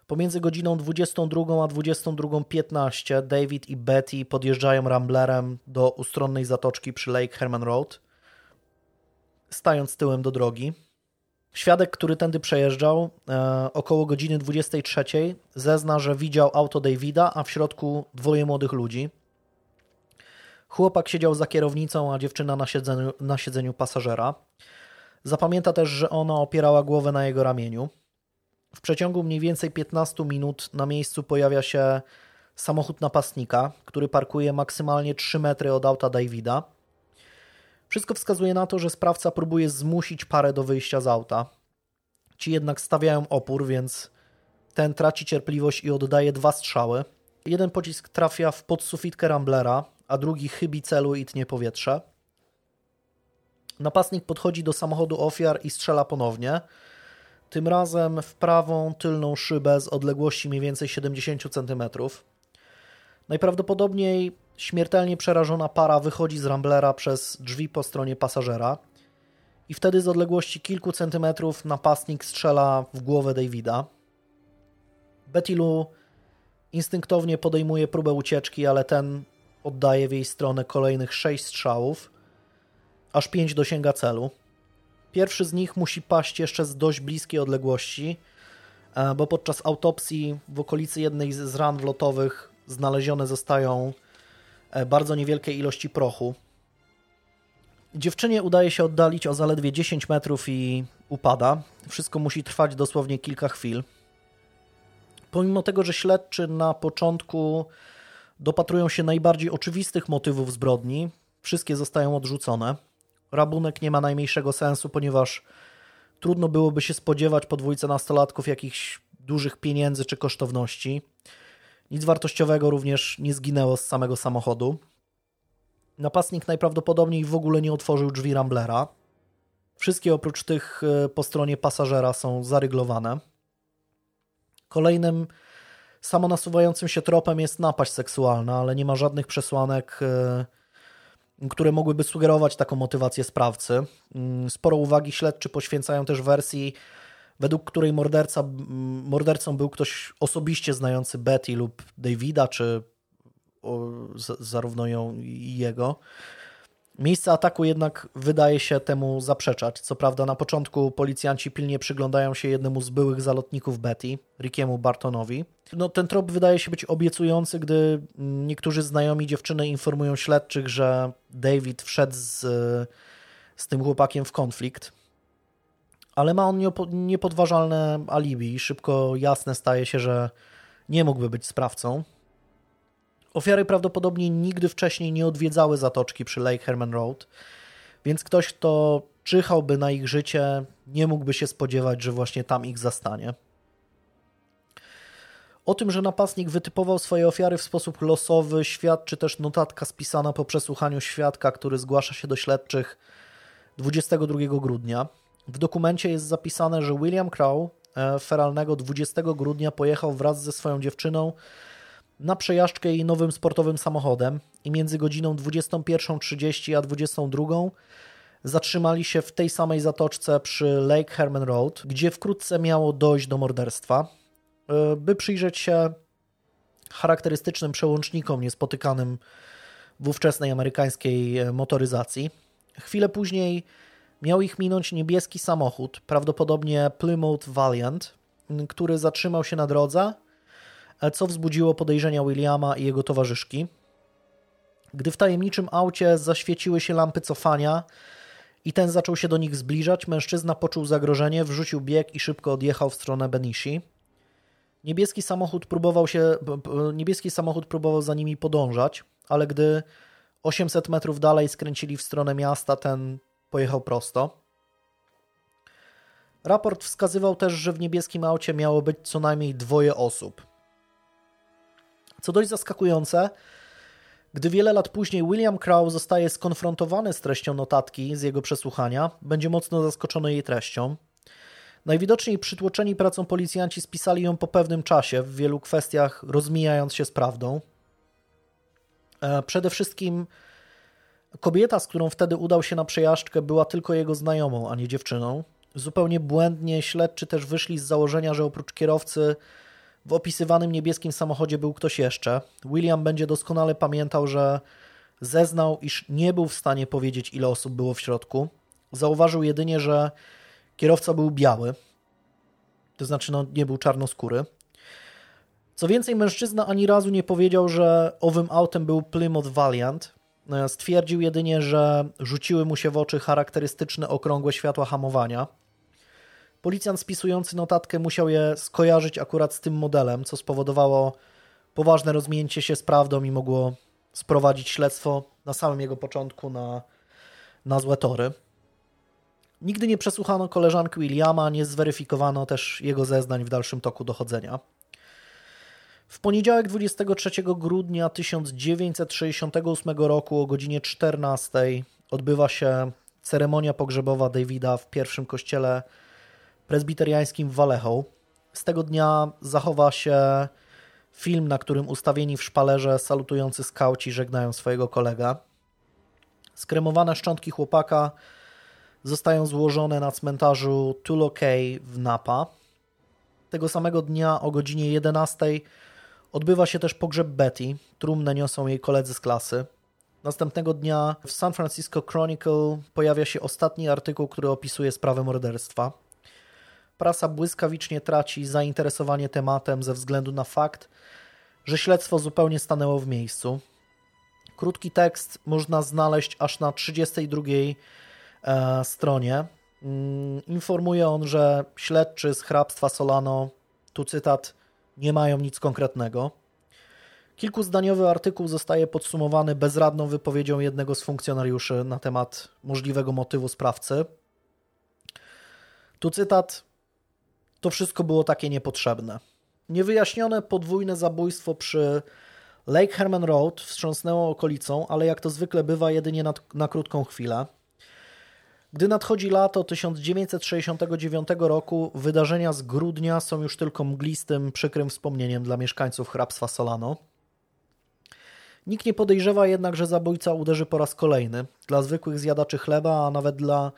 Pomiędzy godziną 22 a 22.15 David i Betty podjeżdżają Ramblerem do ustronnej zatoczki przy Lake Herman Road, stając tyłem do drogi. Świadek, który tędy przejeżdżał e, około godziny 23, zezna, że widział auto Davida, a w środku dwoje młodych ludzi. Chłopak siedział za kierownicą, a dziewczyna na siedzeniu, na siedzeniu pasażera. Zapamięta też, że ona opierała głowę na jego ramieniu. W przeciągu mniej więcej 15 minut na miejscu pojawia się samochód napastnika, który parkuje maksymalnie 3 metry od auta Davida. Wszystko wskazuje na to, że sprawca próbuje zmusić parę do wyjścia z auta. Ci jednak stawiają opór, więc ten traci cierpliwość i oddaje dwa strzały. Jeden pocisk trafia w podsufitkę Ramblera, a drugi chybi celu i tnie powietrze. Napastnik podchodzi do samochodu ofiar i strzela ponownie. Tym razem w prawą tylną szybę z odległości mniej więcej 70 cm. Najprawdopodobniej śmiertelnie przerażona para wychodzi z Ramblera przez drzwi po stronie pasażera i wtedy z odległości kilku centymetrów napastnik strzela w głowę Davida. Betty Lou instynktownie podejmuje próbę ucieczki, ale ten oddaje w jej stronę kolejnych sześć strzałów, aż pięć dosięga celu. Pierwszy z nich musi paść jeszcze z dość bliskiej odległości, e, bo podczas autopsji w okolicy jednej z ran wlotowych znalezione zostają e, bardzo niewielkie ilości prochu. Dziewczynie udaje się oddalić o zaledwie 10 metrów i upada. Wszystko musi trwać dosłownie kilka chwil. Pomimo tego, że śledczy na początku dopatrują się najbardziej oczywistych motywów zbrodni, wszystkie zostają odrzucone. Rabunek nie ma najmniejszego sensu, ponieważ trudno byłoby się spodziewać po dwójce nastolatków jakichś dużych pieniędzy czy kosztowności. Nic wartościowego również nie zginęło z samego samochodu. Napastnik najprawdopodobniej w ogóle nie otworzył drzwi Ramblera. Wszystkie oprócz tych e, po stronie pasażera są zaryglowane. Kolejnym samonasuwającym się tropem jest napaść seksualna, ale nie ma żadnych przesłanek, e, które mogłyby sugerować taką motywację sprawcy. Mm, sporo uwagi śledczy poświęcają też wersji, według której morderca, mordercą był ktoś osobiście znający Betty lub Davida, czy zarówno ją i jego. Miejsce ataku jednak wydaje się temu zaprzeczać. Co prawda, na początku policjanci pilnie przyglądają się jednemu z byłych zalotników Betty, Rickiemu Bartonowi. No, ten trop wydaje się być obiecujący, gdy niektórzy znajomi dziewczyny informują śledczych, że David wszedł z, z tym chłopakiem w konflikt. Ale ma on niepodważalne alibi. Szybko jasne staje się, że nie mógłby być sprawcą. Ofiary prawdopodobnie nigdy wcześniej nie odwiedzały zatoczki przy Lake Herman Road, więc ktoś, kto czyhałby na ich życie, nie mógłby się spodziewać, że właśnie tam ich zastanie. O tym, że napastnik wytypował swoje ofiary w sposób losowy, świadczy też notatka spisana po przesłuchaniu świadka, który zgłasza się do śledczych 22 grudnia. W dokumencie jest zapisane, że William Crow e, feralnego 20 grudnia pojechał wraz ze swoją dziewczyną na przejażdżkę jej nowym sportowym samochodem i między godziną 21.30 a 22.00 zatrzymali się w tej samej zatoczce przy Lake Herman Road, gdzie wkrótce miało dojść do morderstwa. E, by przyjrzeć się charakterystycznym przełącznikom niespotykanym w ówczesnej amerykańskiej e, motoryzacji. Chwilę później miał ich minąć niebieski samochód, prawdopodobnie Plymouth Valiant, który zatrzymał się na drodze, co wzbudziło podejrzenia Williama i jego towarzyszki. Gdy w tajemniczym aucie zaświeciły się lampy cofania i ten zaczął się do nich zbliżać, mężczyzna poczuł zagrożenie, wrzucił bieg i szybko odjechał w stronę Benishi. Niebieski samochód próbował się, niebieski samochód próbował za nimi podążać, ale gdy 800 metrów dalej skręcili w stronę miasta, ten pojechał prosto. Raport wskazywał też, że w niebieskim aucie miało być co najmniej dwoje osób. Co dość zaskakujące, gdy wiele lat później William Crow zostaje skonfrontowany z treścią notatki z jego przesłuchania, będzie mocno zaskoczony jej treścią. Najwidoczniej przytłoczeni pracą policjanci spisali ją po pewnym czasie, w wielu kwestiach rozmijając się z prawdą. E, przede wszystkim kobieta, z którą wtedy udał się na przejażdżkę, była tylko jego znajomą, a nie dziewczyną. Zupełnie błędnie śledczy też wyszli z założenia, że oprócz kierowcy w opisywanym niebieskim samochodzie był ktoś jeszcze. William będzie doskonale pamiętał, że zeznał, iż nie był w stanie powiedzieć, ile osób było w środku. Zauważył jedynie, że kierowca był biały, to znaczy no, nie był czarnoskóry. Co więcej, mężczyzna ani razu nie powiedział, że owym autem był Plymouth Valiant. Stwierdził jedynie, że rzuciły mu się w oczy charakterystyczne okrągłe światła hamowania. Policjant spisujący notatkę musiał je skojarzyć akurat z tym modelem, co spowodowało poważne rozminięcie się z prawdą i mogło sprowadzić śledztwo na samym jego początku na, na złe tory. Nigdy nie przesłuchano koleżanki Williama, nie zweryfikowano też jego zeznań w dalszym toku dochodzenia. W poniedziałek 23 grudnia 1968 roku o godzinie 14 odbywa się ceremonia pogrzebowa Davida w pierwszym kościele prezbiteriańskim w Vallejo. Z tego dnia zachowa się film, na którym ustawieni w szpalerze salutujący skauci żegnają swojego kolegę. Skremowane szczątki chłopaka zostają złożone na cmentarzu Tulo Cay w Napa. Tego samego dnia o godzinie 11 odbywa się też pogrzeb Betty. Trumnę niosą jej koledzy z klasy. Następnego dnia w San Francisco Chronicle pojawia się ostatni artykuł, który opisuje sprawę morderstwa. Prasa błyskawicznie traci zainteresowanie tematem ze względu na fakt, że śledztwo zupełnie stanęło w miejscu. Krótki tekst można znaleźć aż na 32 e, stronie. Mm, informuje on, że śledczy z hrabstwa Solano, tu cytat, nie mają nic konkretnego. Kilkuzdaniowy artykuł zostaje podsumowany bezradną wypowiedzią jednego z funkcjonariuszy na temat możliwego motywu sprawcy. Tu cytat: To wszystko było takie niepotrzebne. Niewyjaśnione podwójne zabójstwo przy Lake Herman Road wstrząsnęło okolicą, ale jak to zwykle bywa, jedynie na, na krótką chwilę. Gdy nadchodzi lato 1969 roku, wydarzenia z grudnia są już tylko mglistym, przykrym wspomnieniem dla mieszkańców hrabstwa Solano. Nikt nie podejrzewa jednak, że zabójca uderzy po raz kolejny. Dla zwykłych zjadaczy chleba, a nawet dla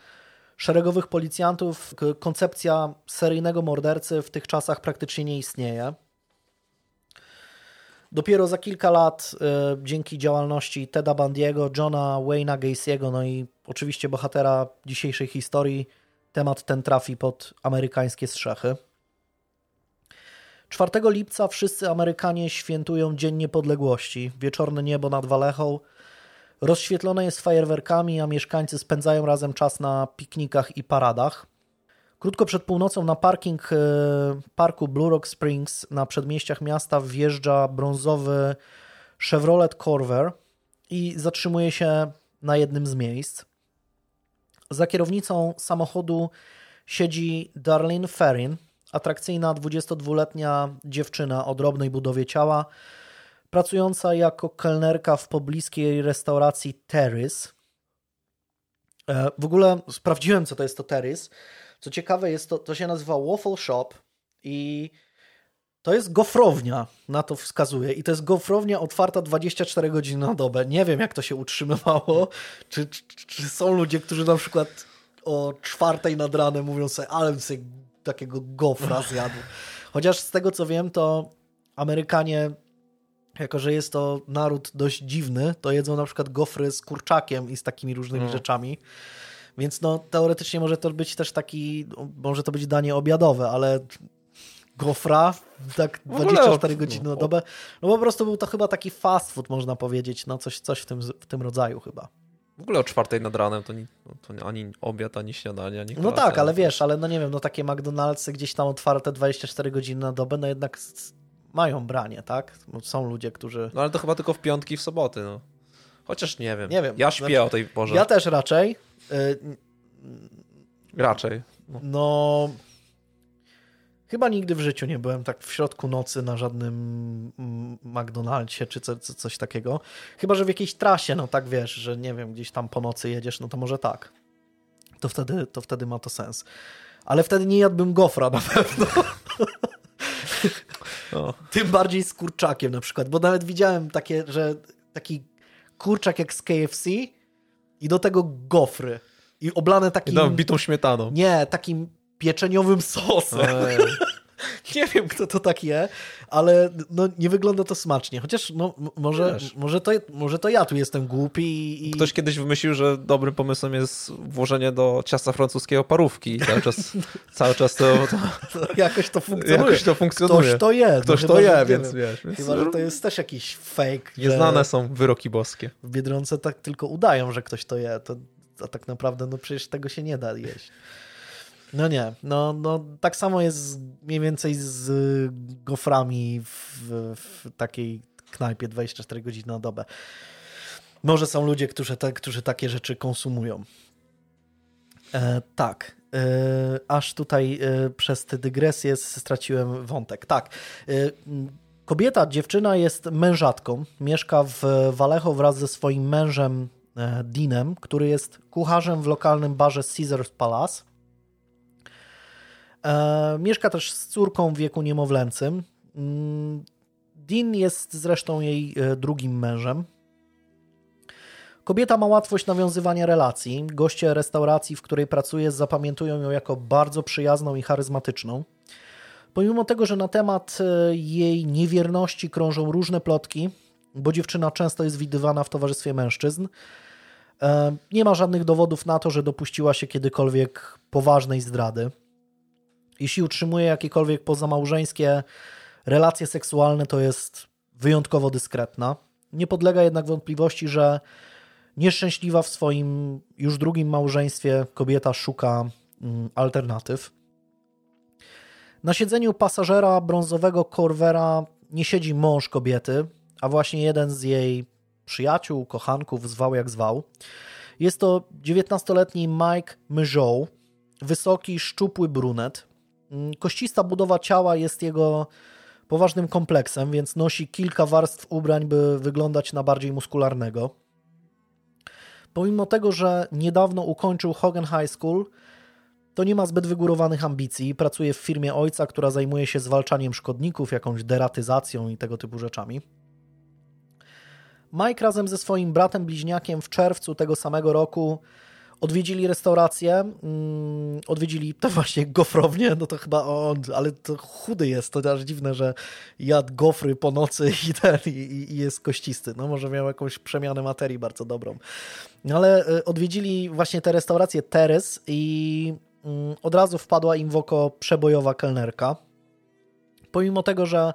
szeregowych policjantów koncepcja seryjnego mordercy w tych czasach praktycznie nie istnieje. Dopiero za kilka lat, y, dzięki działalności Teda Bandiego, Johna Wayne'a Gacy'ego, no i oczywiście bohatera dzisiejszej historii, temat ten trafi pod amerykańskie strzechy. 4 lipca wszyscy Amerykanie świętują Dzień Niepodległości. Wieczorne niebo nad Walechą rozświetlone jest fajerwerkami, a mieszkańcy spędzają razem czas na piknikach i paradach. Krótko przed północą na parking e, parku Blue Rock Springs na przedmieściach miasta wjeżdża brązowy Chevrolet Corvair i zatrzymuje się na jednym z miejsc. Za kierownicą samochodu siedzi Darlene Ferrin, atrakcyjna 22-letnia dziewczyna o drobnej budowie ciała, pracująca jako kelnerka w pobliskiej restauracji Terrace. W ogóle sprawdziłem, co to jest to Terrace. Co ciekawe, jest to, to się nazywa Waffle Shop i to jest gofrownia, na to wskazuje. I to jest gofrownia otwarta 24 godziny na dobę. Nie wiem, jak to się utrzymywało. Czy, czy, czy są ludzie, którzy na przykład o czwartej nad ranem mówią sobie, ale sobie takiego gofra zjadł. Chociaż z tego, co wiem, to Amerykanie jako że jest to naród dość dziwny, to jedzą na przykład gofry z kurczakiem i z takimi różnymi No. rzeczami. Więc no, teoretycznie może to być też taki, może to być danie obiadowe, ale gofra tak W ogóle 24 o- godziny na o- dobę, no po prostu był to chyba taki fast food, można powiedzieć, no coś, coś w, tym, w tym rodzaju chyba. W ogóle o czwartej nad ranem to, ni, to ani obiad, ani śniadanie, ani No tak, ale wiesz, ale no nie wiem, no takie McDonald'sy gdzieś tam otwarte 24 godziny na dobę, no jednak mają branie, tak? Są ludzie, którzy... No ale to chyba tylko w piątki w soboty, no. Chociaż nie wiem. Nie wiem. Ja śpię Znaczy, o tej porze. Ja też raczej. y, Raczej. No. No. Chyba nigdy w życiu nie byłem tak w środku nocy na żadnym mm, McDonaldzie czy co, co, coś takiego. Chyba, że w jakiejś trasie, no tak wiesz, że nie wiem, gdzieś tam po nocy jedziesz, no to może tak. To wtedy, to wtedy ma to sens. Ale wtedy nie jadłbym gofra na pewno. No. Tym bardziej z kurczakiem na przykład, bo nawet widziałem takie, że taki kurczak jak z KFC i do tego gofry. I oblane takim... dam bitą śmietaną. Nie, takim pieczeniowym sosem. Ej. Nie wiem, kto to tak je, ale no, nie wygląda to smacznie. Chociaż no, może, Wiesz. może, to, może to ja tu jestem głupi i... i- Ktoś kiedyś wymyślił, że dobrym pomysłem jest włożenie do ciasta francuskiego parówki cały czas, cały czas to, to jakoś to funkcjonuje. jakoś to funkcjonuje. Ktoś to je. no Ktoś to je, więc wiesz. Więc Chyba, że to jest też jakiś fake. Nieznane są wyroki boskie. W Biedronce tak tylko udają, że ktoś to je. To, a tak naprawdę no przecież tego się nie da jeść. No nie, no, no tak samo jest mniej więcej z goframi w, w takiej knajpie 24 godziny na dobę. Może są ludzie, którzy, te, którzy takie rzeczy konsumują. E, tak. E, aż tutaj e, przez te dygresje straciłem wątek. Tak. E, kobieta, dziewczyna jest mężatką. Mieszka w Vallejo wraz ze swoim mężem e, Deanem, który jest kucharzem w lokalnym barze Caesars Palace. E, mieszka też z córką w wieku niemowlęcym. Mm, Dean jest zresztą jej e, drugim mężem. Kobieta ma łatwość nawiązywania relacji. Goście restauracji, w której pracuje, zapamiętują ją jako bardzo przyjazną i charyzmatyczną. Pomimo tego, że na temat e, jej niewierności krążą różne plotki, bo dziewczyna często jest widywana w towarzystwie mężczyzn, nie ma żadnych dowodów na to, że dopuściła się kiedykolwiek poważnej zdrady. Jeśli utrzymuje jakiekolwiek pozamałżeńskie relacje seksualne, to jest wyjątkowo dyskretna. Nie podlega jednak wątpliwości, że nieszczęśliwa w swoim już drugim małżeństwie kobieta szuka mm, alternatyw. Na siedzeniu pasażera brązowego Corvera nie siedzi mąż kobiety, a właśnie jeden z jej przyjaciół, kochanków, zwał jak zwał. Jest to 19-letni Mike Mejot, wysoki, szczupły brunet. Mm, Koścista budowa ciała jest jego poważnym kompleksem, więc nosi kilka warstw ubrań, by wyglądać na bardziej muskularnego. Pomimo tego, że niedawno ukończył Hogan High School, to nie ma zbyt wygórowanych ambicji. Pracuje w firmie ojca, która zajmuje się zwalczaniem szkodników, jakąś deratyzacją i tego typu rzeczami. Mike razem ze swoim bratem bliźniakiem w czerwcu tego samego roku odwiedzili restaurację, mm, odwiedzili to właśnie gofrownię, no to chyba on, ale to chudy jest, to aż dziwne, że jadł gofry po nocy i ten, i, i- jest kościsty. No może miał jakąś przemianę materii bardzo dobrą. No ale y, odwiedzili właśnie tę restaurację Teres i mm, od razu wpadła im w oko przebojowa kelnerka. Pomimo tego, że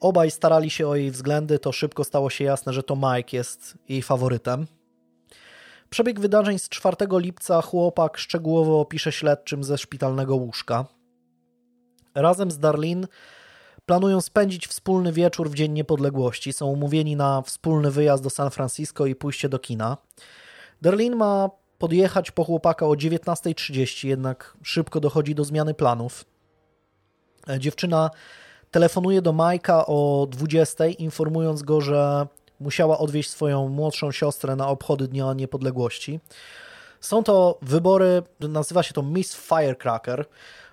obaj starali się o jej względy, to szybko stało się jasne, że to Mike jest jej faworytem. Przebieg wydarzeń z 4 lipca chłopak szczegółowo opisze śledczym ze szpitalnego łóżka. Razem z Darlene planują spędzić wspólny wieczór w Dzień Niepodległości. Są umówieni na wspólny wyjazd do San Francisco i pójście do kina. Darlene ma podjechać po chłopaka o 19.30, jednak szybko dochodzi do zmiany planów. Dziewczyna telefonuje do Majka o 20.00, informując go, że musiała odwieźć swoją młodszą siostrę na obchody Dnia Niepodległości. Są to wybory, nazywa się to Miss Firecracker,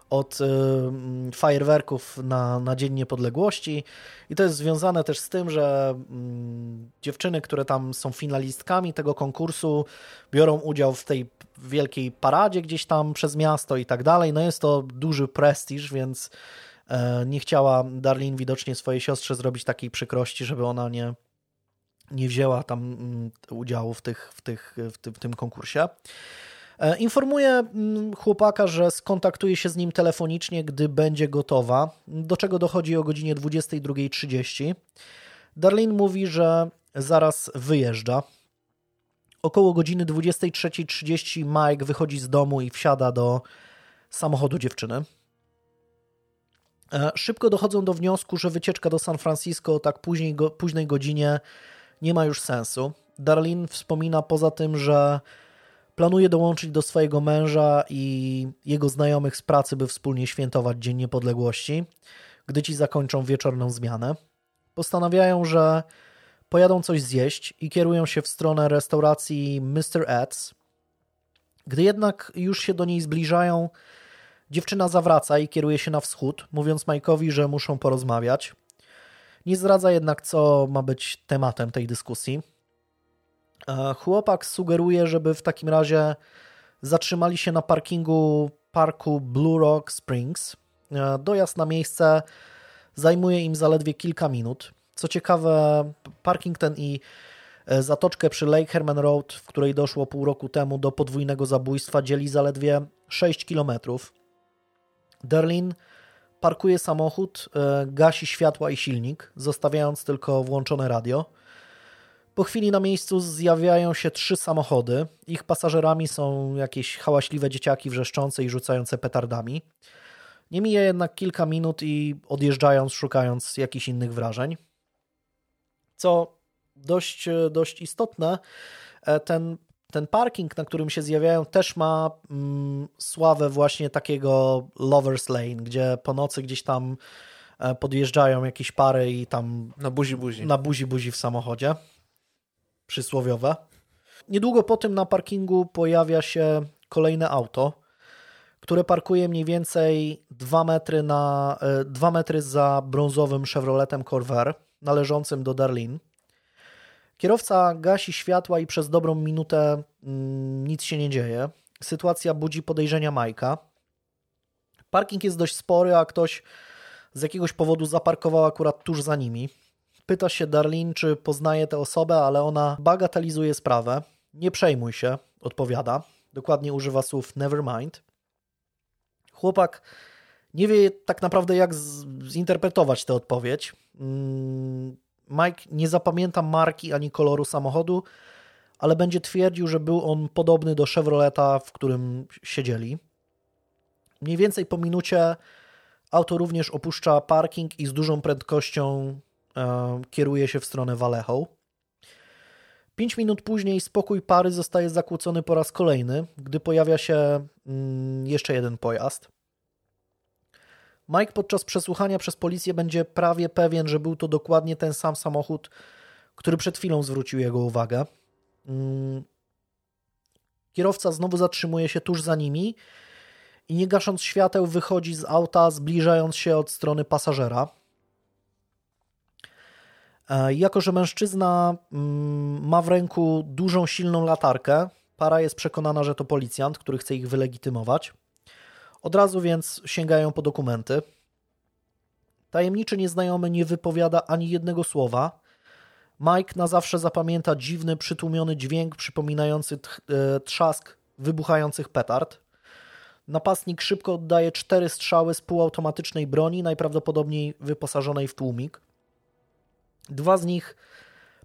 od y, mm, fajerwerków na, na Dzień Niepodległości i to jest związane też z tym, że mm, dziewczyny, które tam są finalistkami tego konkursu, biorą udział w tej wielkiej paradzie gdzieś tam przez miasto i tak dalej. No jest to duży prestiż, więc E, nie chciała Darlene widocznie swojej siostrze zrobić takiej przykrości, żeby ona nie, nie wzięła tam mm, udziału w, tych, w, tych, w, tym, w tym konkursie. E, informuje mm, chłopaka, że skontaktuje się z nim telefonicznie, gdy będzie gotowa, do czego dochodzi o godzinie 22.30. Darlene mówi, że zaraz wyjeżdża. Około godziny 23.30 Mike wychodzi z domu i wsiada do samochodu dziewczyny. E, szybko dochodzą do wniosku, że wycieczka do San Francisco o tak później, późnej godzinie nie ma już sensu. Darlene wspomina poza tym, że planuje dołączyć do swojego męża i jego znajomych z pracy, by wspólnie świętować Dzień Niepodległości, gdy ci zakończą wieczorną zmianę. Postanawiają, że pojadą coś zjeść i kierują się w stronę restauracji Mr. Ed's. Gdy jednak już się do niej zbliżają, dziewczyna zawraca i kieruje się na wschód, mówiąc Mike'owi, że muszą porozmawiać. Nie zdradza jednak, co ma być tematem tej dyskusji. E, chłopak sugeruje, żeby w takim razie zatrzymali się na parkingu parku Blue Rock Springs. E, dojazd na miejsce zajmuje im zaledwie kilka minut. Co ciekawe, parking ten i e, zatoczkę przy Lake Herman Road, w której doszło pół roku temu do podwójnego zabójstwa, dzieli zaledwie 6 kilometrów. Derlin parkuje samochód, gasi światła i silnik, zostawiając tylko włączone radio. Po chwili na miejscu zjawiają się trzy samochody. Ich pasażerami są jakieś hałaśliwe dzieciaki wrzeszczące i rzucające petardami. Nie mija jednak kilka minut i odjeżdżając, szukając jakichś innych wrażeń. Co dość, dość istotne, e, ten, ten parking, na którym się zjawiają, też ma mm, sławę właśnie takiego Lover's Lane, gdzie po nocy gdzieś tam e, podjeżdżają jakieś pary i tam. Na buzi buzi. Na buzi buzi w samochodzie przysłowiowe. Niedługo po tym na parkingu pojawia się kolejne auto, które parkuje mniej więcej 2 metry, na, 2 e, metry za brązowym Chevroletem Corvair należącym do Darlin. Kierowca gasi światła i przez dobrą minutę mm, nic się nie dzieje. Sytuacja budzi podejrzenia Majka. Parking jest dość spory, a ktoś z jakiegoś powodu zaparkował akurat tuż za nimi. Pyta się Darlin, czy poznaje tę osobę, ale ona bagatelizuje sprawę. Nie przejmuj się, odpowiada. Dokładnie używa słów never mind. Chłopak nie wie tak naprawdę, jak zinterpretować tę odpowiedź. Mm, Mike nie zapamięta marki ani koloru samochodu, ale będzie twierdził, że był on podobny do Chevroleta, w którym siedzieli. Mniej więcej po minucie auto również opuszcza parking i z dużą prędkością kieruje się w stronę Vallejo. Pięć minut później spokój pary zostaje zakłócony po raz kolejny, gdy pojawia się mm, jeszcze jeden pojazd. Mike podczas przesłuchania przez policję będzie prawie pewien, że był to dokładnie ten sam samochód, który przed chwilą zwrócił jego uwagę. Mm. Kierowca znowu zatrzymuje się tuż za nimi i nie gasząc świateł wychodzi z auta, zbliżając się od strony pasażera. E, jako, że mężczyzna mm, ma w ręku dużą, silną latarkę, para jest przekonana, że to policjant, który chce ich wylegitymować. Od razu więc sięgają po dokumenty. Tajemniczy nieznajomy nie wypowiada ani jednego słowa. Mike na zawsze zapamięta dziwny, przytłumiony dźwięk przypominający e, trzask wybuchających petard. Napastnik szybko oddaje cztery strzały z półautomatycznej broni, najprawdopodobniej wyposażonej w tłumik. Dwa z nich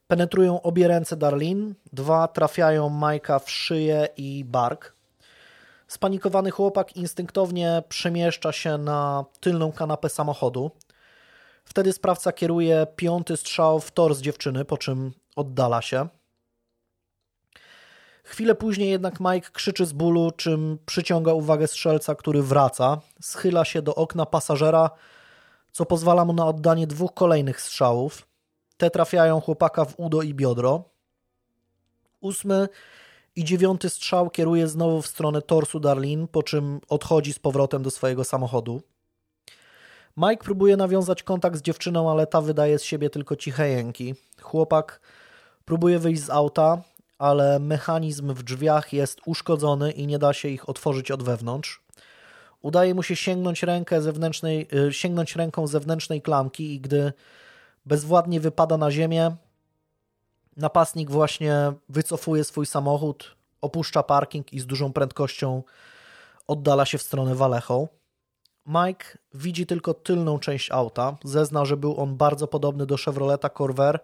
penetrują obie ręce Darlin, dwa trafiają Majka w szyję i bark. Spanikowany chłopak instynktownie przemieszcza się na tylną kanapę samochodu. Wtedy sprawca kieruje piąty strzał w tors dziewczyny, po czym oddala się. Chwilę później jednak Mike krzyczy z bólu, czym przyciąga uwagę strzelca, który wraca. Schyla się do okna pasażera, co pozwala mu na oddanie dwóch kolejnych strzałów. Te trafiają chłopaka w udo i biodro. Ósmy i dziewiąty strzał kieruje znowu w stronę torsu Darlin, po czym odchodzi z powrotem do swojego samochodu. Mike próbuje nawiązać kontakt z dziewczyną, ale ta wydaje z siebie tylko ciche jęki. Chłopak próbuje wyjść z auta, ale mechanizm w drzwiach jest uszkodzony i nie da się ich otworzyć od wewnątrz. Udaje mu się sięgnąć, rękę zewnętrznej, y, sięgnąć ręką zewnętrznej klamki i gdy bezwładnie wypada na ziemię, napastnik właśnie wycofuje swój samochód, opuszcza parking i z dużą prędkością oddala się w stronę Vallejo. Mike widzi tylko tylną część auta. Zezna, że był on bardzo podobny do Chevroleta Corvair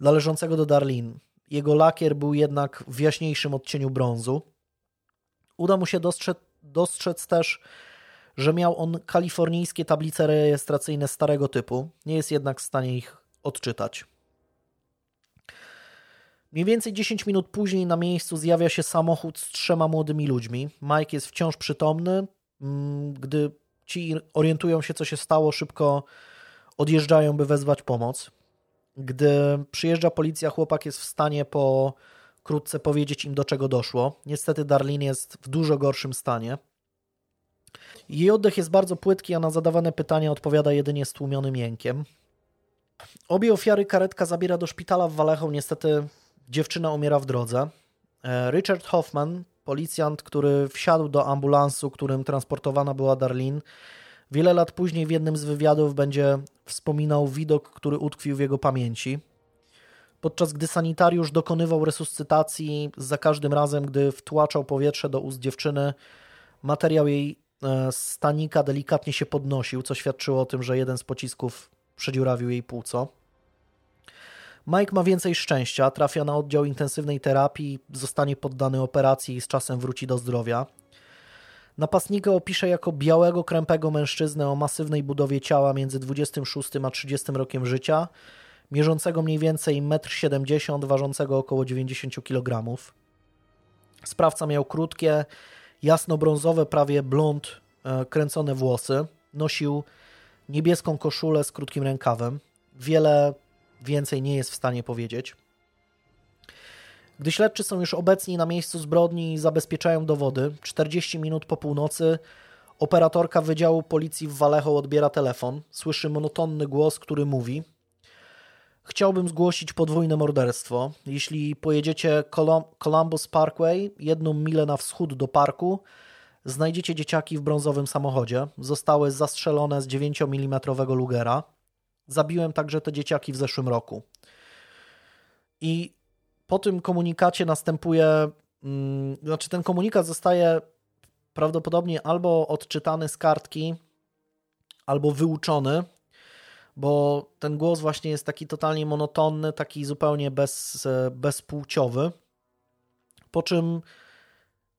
należącego do Darlin. Jego lakier był jednak w jaśniejszym odcieniu brązu. Uda mu się dostrzec, dostrzec też, że miał on kalifornijskie tablice rejestracyjne starego typu. Nie jest jednak w stanie ich odczytać. Mniej więcej 10 minut później na miejscu zjawia się samochód z trzema młodymi ludźmi. Mike jest wciąż przytomny. Mm, gdy ci orientują się, co się stało, szybko odjeżdżają, by wezwać pomoc. Gdy przyjeżdża policja, chłopak jest w stanie po krótce powiedzieć im, do czego doszło. Niestety Darlin jest w dużo gorszym stanie. Jej oddech jest bardzo płytki, a na zadawane pytania odpowiada jedynie stłumionym jękiem. Obie ofiary karetka zabiera do szpitala w Vallejo. Niestety dziewczyna umiera w drodze. E, Richard Hoffman, policjant, który wsiadł do ambulansu, którym transportowana była Darlin, wiele lat później w jednym z wywiadów będzie wspominał widok, który utkwił w jego pamięci. Podczas gdy sanitariusz dokonywał resuscytacji, za każdym razem, gdy wtłaczał powietrze do ust dziewczyny, materiał jej e, stanika delikatnie się podnosił, co świadczyło o tym, że jeden z pocisków przedziurawił jej płuco. Mike ma więcej szczęścia, trafia na oddział intensywnej terapii, zostanie poddany operacji i z czasem wróci do zdrowia. Napastnika opisze jako białego, krępego mężczyznę o masywnej budowie ciała między 26 a 30 rokiem życia, mierzącego mniej więcej 1,70 m, ważącego około 90 kg. Sprawca miał krótkie, jasno-brązowe, prawie blond, e, kręcone włosy. Nosił niebieską koszulę z krótkim rękawem. Wiele więcej nie jest w stanie powiedzieć. Gdy śledczy są już obecni na miejscu zbrodni i zabezpieczają dowody, 40 minut po północy operatorka Wydziału Policji w Vallejo odbiera telefon. Słyszy monotonny głos, który mówi: Chciałbym zgłosić podwójne morderstwo. Jeśli pojedziecie Columbus Parkway, jedną milę na wschód do parku, znajdziecie dzieciaki w brązowym samochodzie. Zostały zastrzelone z 9 mm Lugera. Zabiłem także te dzieciaki w zeszłym roku. I po tym komunikacie następuje, mm, znaczy ten komunikat zostaje prawdopodobnie albo odczytany z kartki, albo wyuczony, bo ten głos właśnie jest taki totalnie monotonny, taki zupełnie bez, bezpłciowy. Po czym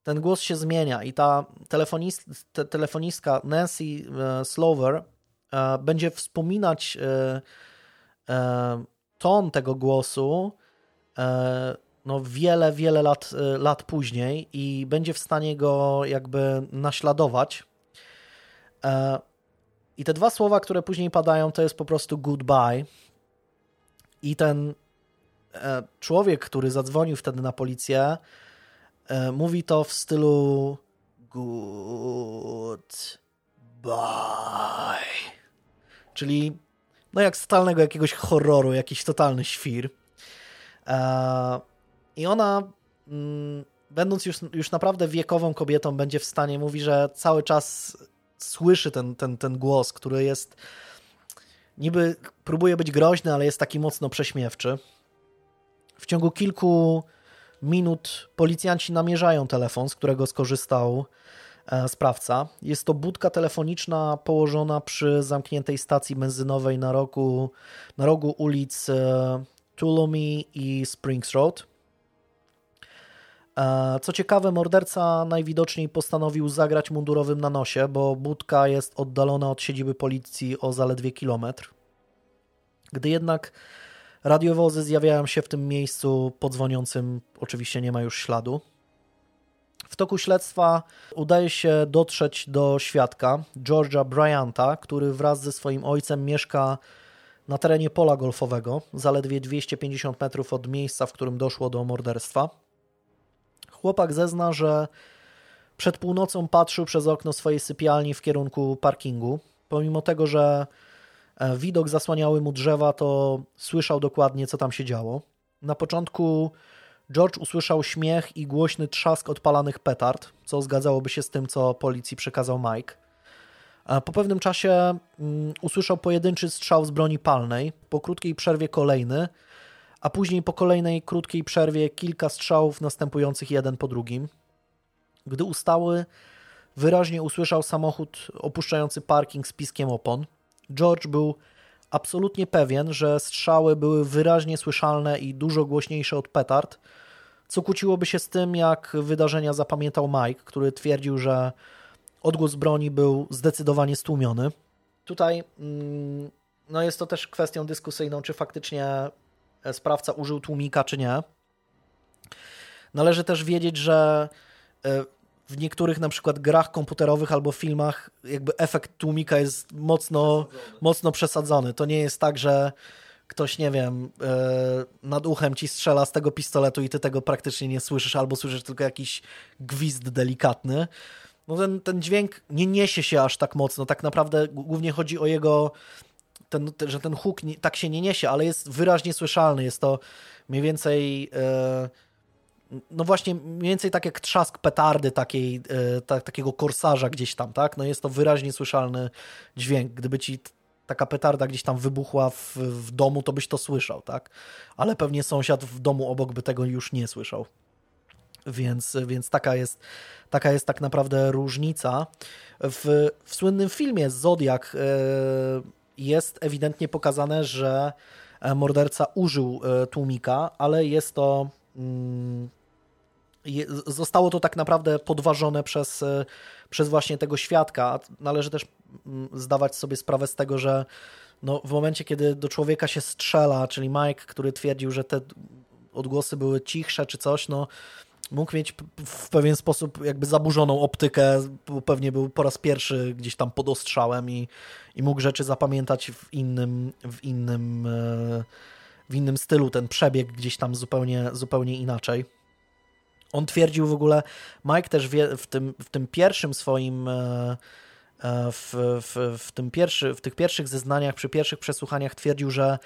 ten głos się zmienia i ta telefonist, te, telefonistka Nancy e, Slover e, będzie wspominać e, ton tego głosu no wiele, wiele lat, lat później i będzie w stanie go jakby naśladować. I te dwa słowa, które później padają, to jest po prostu goodbye. I ten człowiek, który zadzwonił wtedy na policję, E, mówi to w stylu good bye. Czyli no jak z totalnego jakiegoś horroru, jakiś totalny świr. E, I ona, mm, będąc już, już naprawdę wiekową kobietą, będzie w stanie, mówi, że cały czas słyszy ten, ten, ten głos, który jest niby próbuje być groźny, ale jest taki mocno prześmiewczy. W ciągu kilku minut policjanci namierzają telefon, z którego skorzystał sprawca. Jest to budka telefoniczna położona przy zamkniętej stacji benzynowej na rogu, na rogu ulic e, Tuolumne i Springs Road. E, co ciekawe, morderca najwidoczniej postanowił zagrać mundurowym na nosie, bo budka jest oddalona od siedziby policji o zaledwie kilometr. Gdy jednak Radiowozy zjawiają się w tym miejscu podzwoniącym, oczywiście nie ma już śladu. W toku śledztwa udaje się dotrzeć do świadka, George'a Bryanta, który wraz ze swoim ojcem mieszka na terenie pola golfowego, zaledwie 250 metrów od miejsca, w którym doszło do morderstwa. Chłopak zezna, że przed północą patrzył przez okno swojej sypialni w kierunku parkingu. Pomimo tego, że E, widok zasłaniały mu drzewa, to słyszał dokładnie, co tam się działo. Na początku George usłyszał śmiech i głośny trzask odpalanych petard, co zgadzałoby się z tym, co policji przekazał Mike. Po pewnym czasie mm, usłyszał pojedynczy strzał z broni palnej, po krótkiej przerwie kolejny, a później po kolejnej krótkiej przerwie kilka strzałów następujących jeden po drugim. Gdy ustały, wyraźnie usłyszał samochód opuszczający parking z piskiem opon. George był absolutnie pewien, że strzały były wyraźnie słyszalne i dużo głośniejsze od petard, co kłóciłoby się z tym, jak wydarzenia zapamiętał Mike, który twierdził, że odgłos broni był zdecydowanie stłumiony. Tutaj mm, no jest to też kwestią dyskusyjną, czy faktycznie sprawca użył tłumika, czy nie. Należy też wiedzieć, że e, w niektórych na przykład grach komputerowych albo filmach jakby efekt tłumika jest mocno przesadzony. mocno przesadzony. To nie jest tak, że ktoś, nie wiem, e, nad uchem ci strzela z tego pistoletu i ty tego praktycznie nie słyszysz, albo słyszysz tylko jakiś gwizd delikatny. No ten, ten dźwięk nie niesie się aż tak mocno. Tak naprawdę głównie chodzi o jego, ten, że ten huk nie, tak się nie niesie, ale jest wyraźnie słyszalny. Jest to mniej więcej... E, no właśnie mniej więcej tak jak trzask petardy takiej, e, ta, takiego korsarza gdzieś tam, tak? No jest to wyraźnie słyszalny dźwięk. Gdyby ci taka petarda gdzieś tam wybuchła w, w domu, to byś to słyszał, tak? Ale pewnie sąsiad w domu obok by tego już nie słyszał. Więc, więc taka, jest, taka jest tak naprawdę różnica. W, w słynnym filmie Zodiak e, jest ewidentnie pokazane, że morderca użył e, tłumika, ale jest to mm, zostało to tak naprawdę podważone przez, e, przez właśnie tego świadka. Należy też mm, zdawać sobie sprawę z tego, że no, w momencie, kiedy do człowieka się strzela, czyli Mike, który twierdził, że te odgłosy były cichsze czy coś, no mógł mieć w pewien sposób jakby zaburzoną optykę, bo pewnie był po raz pierwszy gdzieś tam pod ostrzałem i, i mógł rzeczy zapamiętać w innym, w innym, e, w innym stylu, ten przebieg gdzieś tam zupełnie, zupełnie inaczej. On twierdził w ogóle, Mike też wie, w, tym, w tym pierwszym swoim e, e, w, w, w, tym pierwszy, w tych pierwszych zeznaniach, przy pierwszych przesłuchaniach twierdził, że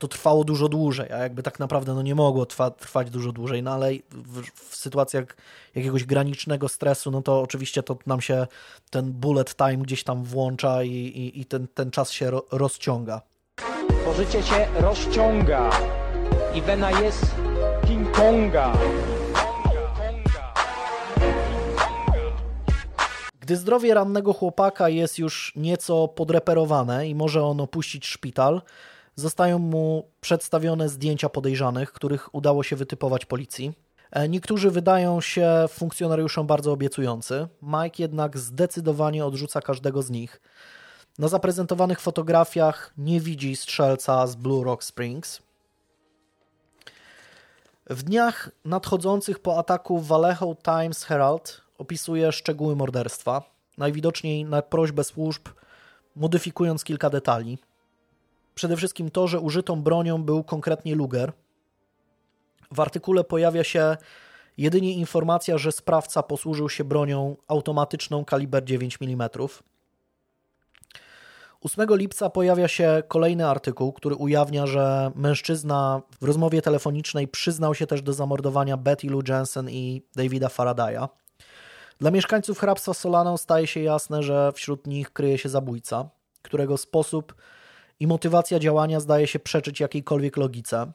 to trwało dużo dłużej, a jakby tak naprawdę no nie mogło trwa, trwać dużo dłużej, no ale w, w, sytuacjach jakiegoś granicznego stresu, no to oczywiście to nam się ten bullet time gdzieś tam włącza i, i, i ten, ten czas się ro, rozciąga. Pożycie się rozciąga i wena jest King Konga. Gdy zdrowie rannego chłopaka jest już nieco podreperowane i może on opuścić szpital, zostają mu przedstawione zdjęcia podejrzanych, których udało się wytypować policji. E, niektórzy wydają się funkcjonariuszom bardzo obiecujący, Mike jednak zdecydowanie odrzuca każdego z nich. Na zaprezentowanych fotografiach nie widzi strzelca z Blue Rock Springs. W dniach nadchodzących po ataku Vallejo Times Herald opisuje szczegóły morderstwa, najwidoczniej na prośbę służb, modyfikując kilka detali. Przede wszystkim to, że użytą bronią był konkretnie Luger. W artykule pojawia się jedynie informacja, że sprawca posłużył się bronią automatyczną kaliber 9 mm. 8 lipca pojawia się kolejny artykuł, który ujawnia, że mężczyzna w rozmowie telefonicznej przyznał się też do zamordowania Betty Lou Jensen i Davida Faradaya. Dla mieszkańców hrabstwa Solano staje się jasne, że wśród nich kryje się zabójca, którego sposób i motywacja działania zdaje się przeczyć jakiejkolwiek logice.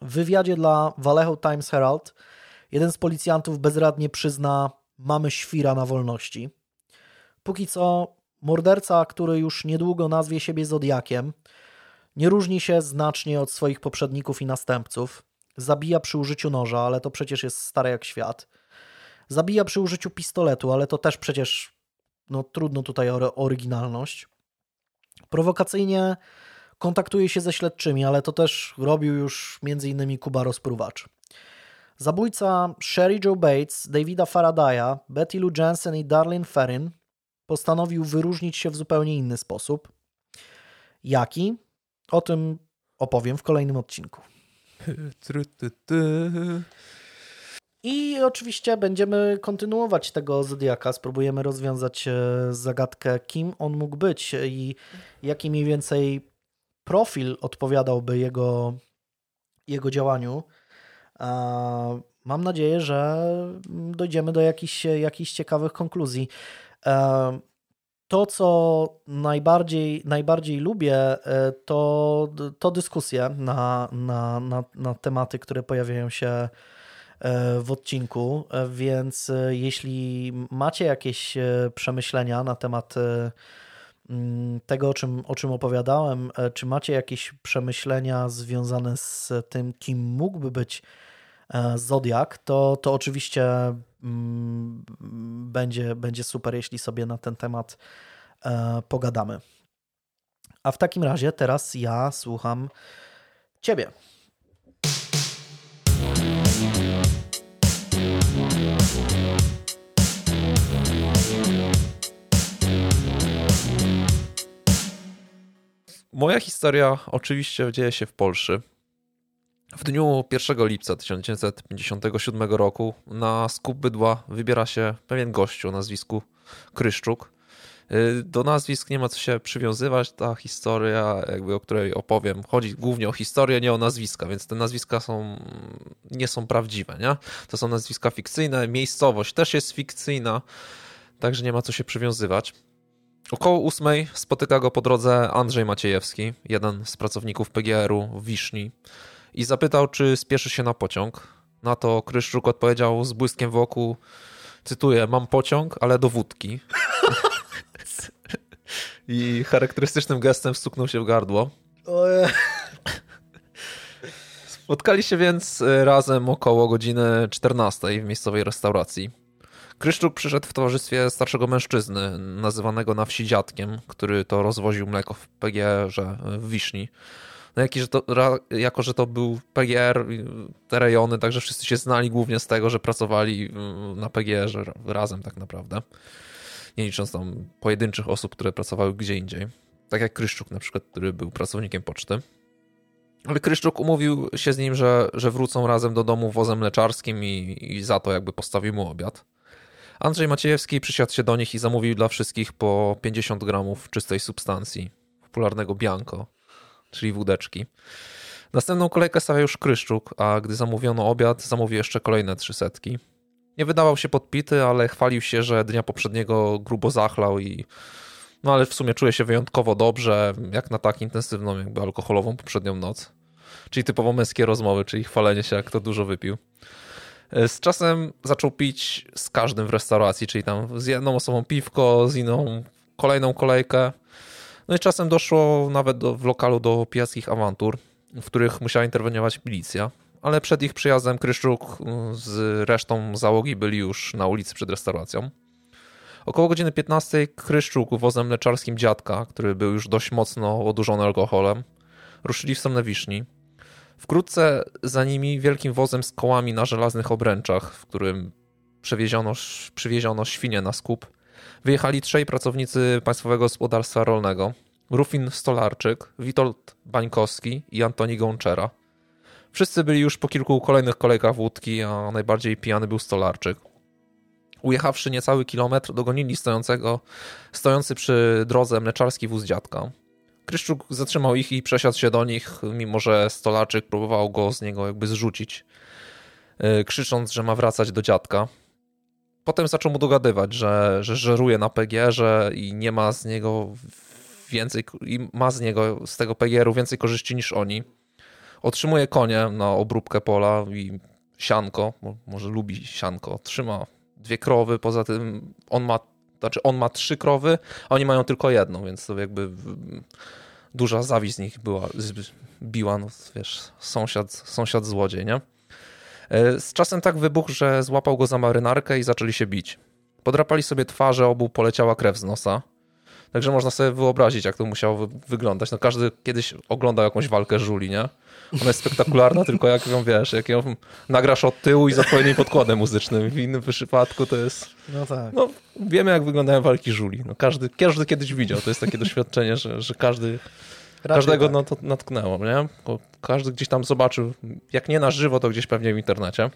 W wywiadzie dla Vallejo Times Herald jeden z policjantów bezradnie przyzna mamy świra na wolności. Póki co morderca, który już niedługo nazwie siebie Zodiakiem, nie różni się znacznie od swoich poprzedników i następców. Zabija przy użyciu noża, ale to przecież jest stare jak świat. Zabija przy użyciu pistoletu, ale to też przecież no, trudno tutaj o oryginalność. Prowokacyjnie kontaktuje się ze śledczymi, ale to też robił już m.in. Kuba Rozpruwacz. Zabójca Sherry Joe Bates, Davida Faradaya, Betty Lou Jensen i Darlene Ferrin postanowił wyróżnić się w zupełnie inny sposób. Jaki? O tym opowiem w kolejnym odcinku. I oczywiście będziemy kontynuować tego Zodiaka. Spróbujemy rozwiązać e, zagadkę, kim on mógł być i jaki mniej więcej profil odpowiadałby jego, jego działaniu. Mam nadzieję, że dojdziemy do jakichś, jakichś ciekawych konkluzji. To, co najbardziej, najbardziej lubię, e, to, to dyskusje na, na, na, na tematy, które pojawiają się e, w odcinku, e, więc jeśli macie jakieś przemyślenia na temat mm, tego, o czym, o czym opowiadałem, czy macie jakieś przemyślenia związane z tym, kim mógłby być Zodiak, to, to oczywiście mm, będzie, będzie super, jeśli sobie na ten temat e, pogadamy. A w takim razie teraz ja słucham Ciebie. Moja historia oczywiście dzieje się w Polsce. W dniu 1 lipca 1957 roku na skup bydła wybiera się pewien gościu o nazwisku Kryszczuk. Y, do nazwisk nie ma co się przywiązywać. Ta historia, jakby o której opowiem, chodzi głównie o historię, nie o nazwiska, więc te nazwiska są, nie są prawdziwe. Nie? To są nazwiska fikcyjne, miejscowość też jest fikcyjna, także nie ma co się przywiązywać. Około ósmej spotyka go po drodze Andrzej Maciejewski, jeden z pracowników PGR-u w Wiszni i zapytał, czy spieszy się na pociąg. Na to Kryszczuk odpowiedział z błyskiem wokół, cytuję, mam pociąg, ale do wódki. I charakterystycznym gestem stuknął się w gardło. Spotkali się więc e, razem około godziny 14 w miejscowej restauracji. Kryszczuk przyszedł w towarzystwie starszego mężczyzny, nazywanego na wsi dziadkiem, który to rozwoził mleko w PGR-ze w Wiszni. No jak, że to, jako, że to był PGR, te rejony, także wszyscy się znali głównie z tego, że pracowali mm, na PGR-ze razem tak naprawdę. Nie licząc tam pojedynczych osób, które pracowały gdzie indziej. Tak jak Kryszczuk na przykład, który był pracownikiem poczty. Ale Kryszczuk umówił się z nim, że, że wrócą razem do domu wozem mleczarskim i, i za to jakby postawił mu obiad. Andrzej Maciejewski przysiadł się do nich i zamówił dla wszystkich po 50 gramów czystej substancji, popularnego bianco czyli wódeczki. Następną kolejkę stawiał już Kryszczuk, a gdy zamówiono obiad, zamówił jeszcze kolejne trzy setki. Nie wydawał się podpity, ale chwalił się, że dnia poprzedniego grubo zachlał i no ale w sumie czuje się wyjątkowo dobrze, jak na tak intensywną, jakby alkoholową poprzednią noc. Czyli typowo męskie rozmowy, czyli chwalenie się, jak to dużo wypił. Z czasem zaczął pić z każdym w restauracji, czyli tam z jedną osobą piwko, z inną kolejną kolejkę. No i czasem doszło nawet do, w lokalu do pijackich awantur, w których musiała interweniować milicja. Ale przed ich przyjazdem Kryszczuk z resztą załogi byli już na ulicy przed restauracją. Około godziny 15 Kryszczuk wozem mleczarskim dziadka, który był już dość mocno odurzony alkoholem, ruszyli w stronę Wiszni. Wkrótce za nimi wielkim wozem z kołami na żelaznych obręczach, w którym przewieziono, przywieziono świnie na skup, wyjechali trzej pracownicy Państwowego Gospodarstwa Rolnego. Rufin Stolarczyk, Witold Bańkowski i Antoni Gączera. Wszyscy byli już po kilku kolejnych kolejkach wódki, a najbardziej pijany był Stolarczyk. Ujechawszy niecały kilometr, dogonili stojącego, stojący przy drodze mleczarski wóz dziadka. Kryszczuk zatrzymał ich i przesiadł się do nich, mimo że Stolarczyk próbował go z niego jakby zrzucić, e, krzycząc, że ma wracać do dziadka potem zaczął mu dogadywać, że, że żeruje na PGR-ze i nie ma z niego więcej, i ma z niego, z tego PGR-u więcej korzyści niż oni. Otrzymuje konie na obróbkę pola i sianko, może lubi sianko, trzyma dwie krowy, poza tym on ma, znaczy on ma trzy krowy, a oni mają tylko jedną, więc to jakby duża zawiść z nich była, biła, no wiesz, sąsiad, sąsiad złodziej, nie? E, z czasem tak wybuchł, że złapał go za marynarkę i zaczęli się bić. Podrapali sobie twarze, obu poleciała krew z nosa. Także można sobie wyobrazić, jak to musiało wyglądać. No każdy kiedyś oglądał jakąś walkę żuli, nie? Ona jest spektakularna, tylko jak ją wiesz, jak ją nagrasz od tyłu i z odpowiednim podkładem muzycznym. W innym przypadku to jest. No tak. No, wiemy, jak wyglądają walki żuli. No, każdy, każdy kiedyś widział. To jest takie doświadczenie, że, że każdy Raczej Każdego tak. to natknęło, nie? Każdy gdzieś tam zobaczył, jak nie na żywo, to gdzieś pewnie w internecie.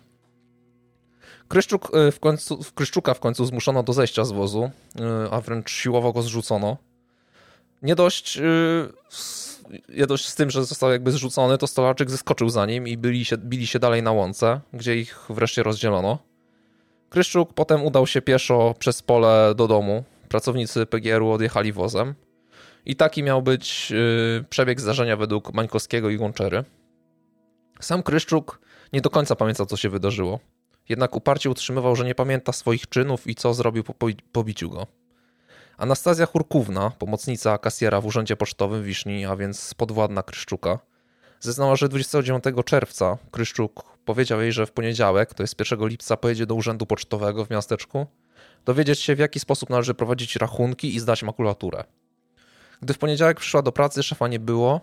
Kryszczuk y, w końcu, Kryszczuka w końcu zmuszono do zejścia z wozu, y, a wręcz siłowo go zrzucono. Nie dość, y, jedność z tym, że został jakby zrzucony, to Stolarczyk zeskoczył za nim i byli się, bili się dalej na łące, gdzie ich wreszcie rozdzielono. Kryszczuk potem udał się pieszo przez pole do domu. Pracownicy PGR-u odjechali wozem. I taki miał być przebieg zdarzenia według Mańkowskiego i Łączery. Sam Kryszczuk nie do końca pamiętał, co się wydarzyło. Jednak uparcie utrzymywał, że nie pamięta swoich czynów i co zrobił po pobiciu go. Anastazja Hurkówna, pomocnica kasjera w urzędzie pocztowym Wiszni, a więc podwładna Kryszczuka, zeznała, że 29 czerwca Kryszczuk powiedział jej, że w poniedziałek, to jest 1 lipca, pojedzie do urzędu pocztowego w miasteczku, dowiedzieć się w jaki sposób należy prowadzić rachunki i zdać makulaturę. Gdy w poniedziałek przyszła do pracy, szefa nie było.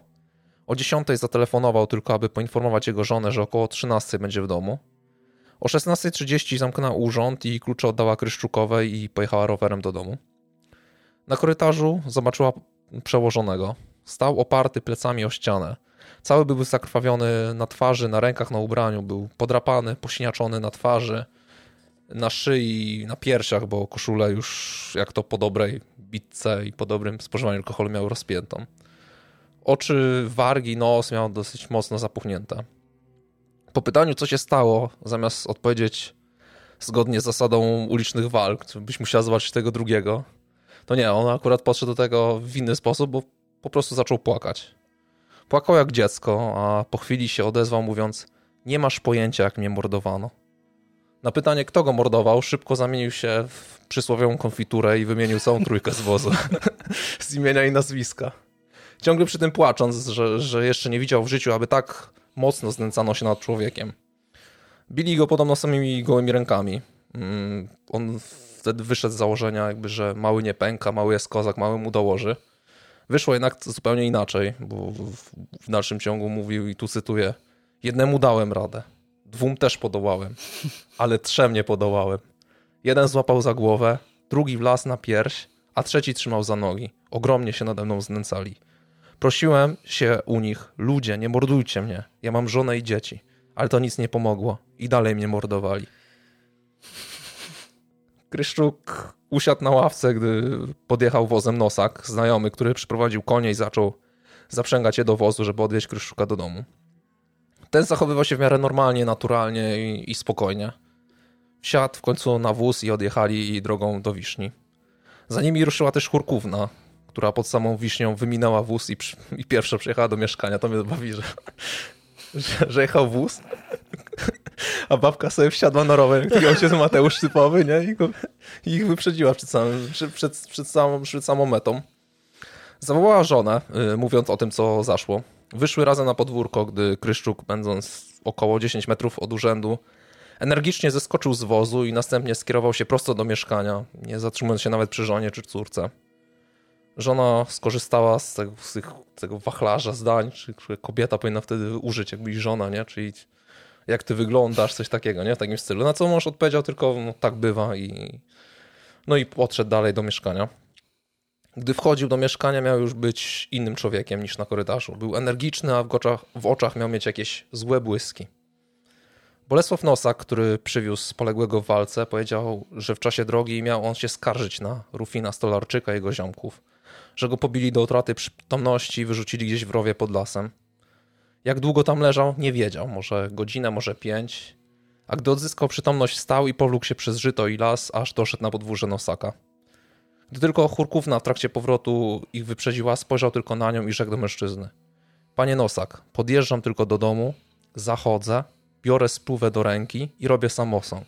O 10 zatelefonował tylko, aby poinformować jego żonę, że około 13 będzie w domu. O 16.30 zamknęła urząd i klucze oddała Kryszczukowej i pojechała rowerem do domu. Na korytarzu zobaczyła przełożonego. Stał oparty plecami o ścianę. Cały był zakrwawiony na twarzy, na rękach, na ubraniu. Był podrapany, posiniaczony na twarzy, na szyi, na piersiach, bo koszulę już jak to po dobrej bitce i po dobrym spożywaniu alkoholu miał rozpiętą. Oczy, wargi, nos miał dosyć mocno zapuchnięte. Po pytaniu, co się stało, zamiast odpowiedzieć zgodnie z zasadą ulicznych walk, byś musiał zobaczyć tego drugiego, to nie, on akurat podszedł do tego w inny sposób, bo po prostu zaczął płakać. Płakał jak dziecko, a po chwili się odezwał mówiąc nie masz pojęcia jak mnie mordowano. Na pytanie kto go mordował, szybko zamienił się w przysłowiową konfiturę i wymienił całą trójkę z wozu. z imienia i nazwiska. Ciągle przy tym płacząc, że, że jeszcze nie widział w życiu, aby tak mocno znęcano się nad człowiekiem. Bili go podobno samymi gołymi rękami. Mm, on wtedy wyszedł z założenia, jakby, że mały nie pęka, mały jest kozak, mały mu dołoży. Wyszło jednak zupełnie inaczej, bo w dalszym ciągu mówił, i tu cytuję, jednemu dałem radę, dwóm też podołałem, ale trzem nie podołałem. Jeden złapał za głowę, drugi wlazł na pierś, a trzeci trzymał za nogi. Ogromnie się nade mną znęcali. Prosiłem się u nich, ludzie, nie mordujcie mnie, ja mam żonę i dzieci. Ale to nic nie pomogło i dalej mnie mordowali. Kryszczuk usiadł na ławce, gdy podjechał wozem Nosak, znajomy, który przyprowadził konie i zaczął zaprzęgać je do wozu, żeby odwieźć Kryszczuka do domu. Ten zachowywał się w miarę normalnie, naturalnie i, i spokojnie. Wsiadł w końcu na wóz i odjechali drogą do Wiszni. Za nimi ruszyła też Churkówna, która pod samą Wiśnią wyminęła wóz i, i pierwsza przyjechała do mieszkania. To mnie bawi, że, że, że jechał wóz, a babka sobie wsiadła na rower, taki ojciec Mateusz typowy, nie? I, go, i ich wyprzedziła przed, samym, przed, przed, samą, przed samą metą. Zawołała żonę, yy, mówiąc o tym, co zaszło. Wyszły razem na podwórko, gdy Kryszczuk, będąc około 10 metrów od urzędu, energicznie zeskoczył z wozu i następnie skierował się prosto do mieszkania, nie zatrzymując się nawet przy żonie czy córce. Żona skorzystała z tego, z tego wachlarza zdań, czy kobieta powinna wtedy użyć, jakby i żona, nie? Czyli jak ty wyglądasz, coś takiego, nie? W takim stylu. Na co mąż odpowiedział tylko, no tak bywa i no i odszedł dalej do mieszkania. Gdy wchodził do mieszkania, miał już być innym człowiekiem niż na korytarzu. Był energiczny, a w oczach, w oczach miał mieć jakieś złe błyski. Bolesław Nosak, który przywiózł poległego w walce, powiedział, że w czasie drogi miał on się skarżyć na Rufina Stolarczyka i jego ziomków, że go pobili do utraty przytomności i wyrzucili gdzieś w rowie pod lasem. Jak długo tam leżał, nie wiedział, może godzinę, może pięć. A gdy odzyskał przytomność, stał i powlókł się przez żyto i las, aż doszedł na podwórze Nosaka. Gdy tylko Churkówna w trakcie powrotu ich wyprzedziła, spojrzał tylko na nią i rzekł do mężczyzny. Panie Nosak, podjeżdżam tylko do domu, zachodzę, biorę spluwę do ręki i robię samosąd.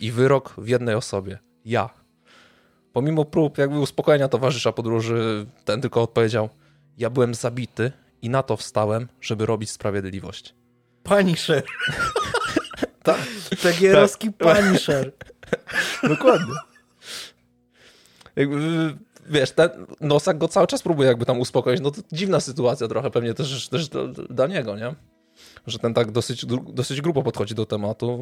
I wyrok w jednej osobie. Ja. Pomimo prób jakby uspokojenia towarzysza podróży, ten tylko odpowiedział: Ja byłem zabity i na to wstałem, żeby robić sprawiedliwość. Punisher. tak. Tegierowski tak. Punisher. Dokładnie. Jakby, wiesz, ten Nosak go cały czas próbuje jakby tam uspokoić. No to dziwna sytuacja trochę pewnie też, też dla niego, nie? Że ten tak dosyć, dosyć grubo podchodzi do tematu.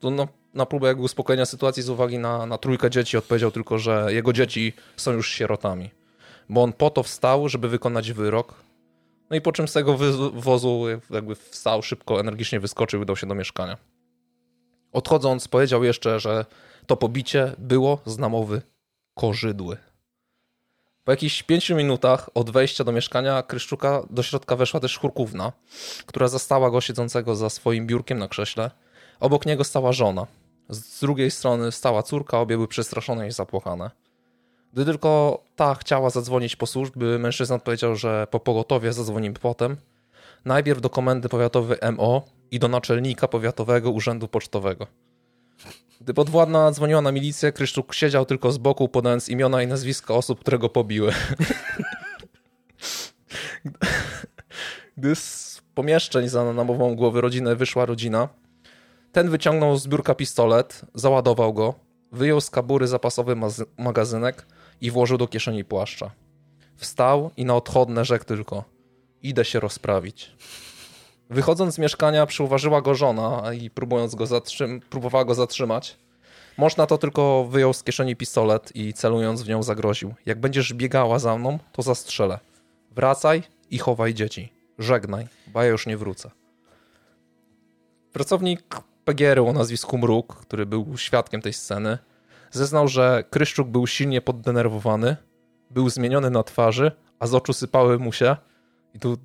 To na, na próbę jakby uspokojenia sytuacji z uwagi na, na trójkę dzieci odpowiedział tylko, że jego dzieci są już sierotami. Bo on po to wstał, żeby wykonać wyrok, no i po czym z tego wozu jakby wstał szybko, energicznie wyskoczył i udał się do mieszkania. Odchodząc powiedział jeszcze, że to pobicie było z namowy korzydły. Po jakichś pięciu minutach od wejścia do mieszkania Kryszczuka do środka weszła też chórkówna, która zastała go siedzącego za swoim biurkiem na krześle. Obok niego stała żona. Z drugiej strony stała córka, obie były przestraszone i zapłakane. Gdy tylko ta chciała zadzwonić po służby, mężczyzna odpowiedział, że po pogotowie zadzwonimy potem. Najpierw do komendy powiatowej MO i do naczelnika powiatowego urzędu pocztowego. Gdy podwładna dzwoniła na milicję, Kryszczuk siedział tylko z boku, podając imiona i nazwiska osób, które go pobiły. Gdy z pomieszczeń za namową głowy rodziny wyszła rodzina, ten wyciągnął z biurka pistolet, załadował go, wyjął z kabury zapasowy magazynek i włożył do kieszeni płaszcza. Wstał i na odchodne rzekł tylko: Idę się rozprawić. Wychodząc z mieszkania, przyuważyła go żona i próbując go zatrzym- próbowała go zatrzymać. Mąż na to tylko wyjął z kieszeni pistolet i celując w nią zagroził. Jak będziesz biegała za mną, to zastrzelę. Wracaj i chowaj dzieci. Żegnaj, bo ja już nie wrócę. Pracownik PGR-u o nazwisku Mruk, który był świadkiem tej sceny, zeznał, że Kryszczuk był silnie poddenerwowany, był zmieniony na twarzy, a z oczu sypały mu się i tu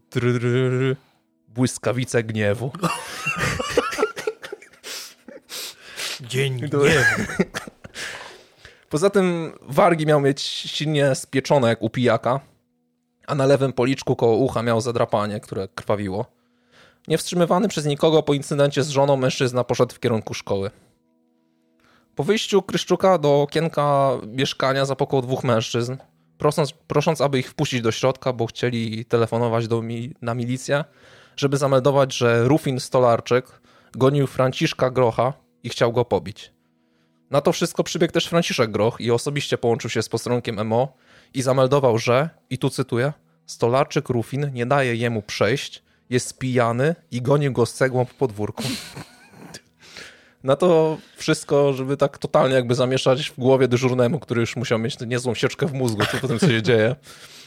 błyskawice gniewu. Dzień gniewu. Poza tym wargi miał mieć silnie spieczone jak u pijaka, a na lewym policzku koło ucha miał zadrapanie, które krwawiło. Niewstrzymywany przez nikogo po incydencie z żoną mężczyzna poszedł w kierunku szkoły. Po wyjściu Kryszczuka do okienka mieszkania zapukał dwóch mężczyzn, prosząc, prosząc, aby ich wpuścić do środka, bo chcieli telefonować do mi, na milicję, żeby zameldować, że Rufin Stolarczyk gonił Franciszka Grocha i chciał go pobić. Na to wszystko przybiegł też Franciszek Groch i osobiście połączył się z postronkiem MO i zameldował, że, i tu cytuję, Stolarczyk Rufin nie daje jemu przejść, jest pijany i goni go z cegłą po podwórku. Na to wszystko, żeby tak totalnie jakby zamieszać w głowie dyżurnemu, który już musiał mieć niezłą sieczkę w mózgu, co po tym, co się dzieje.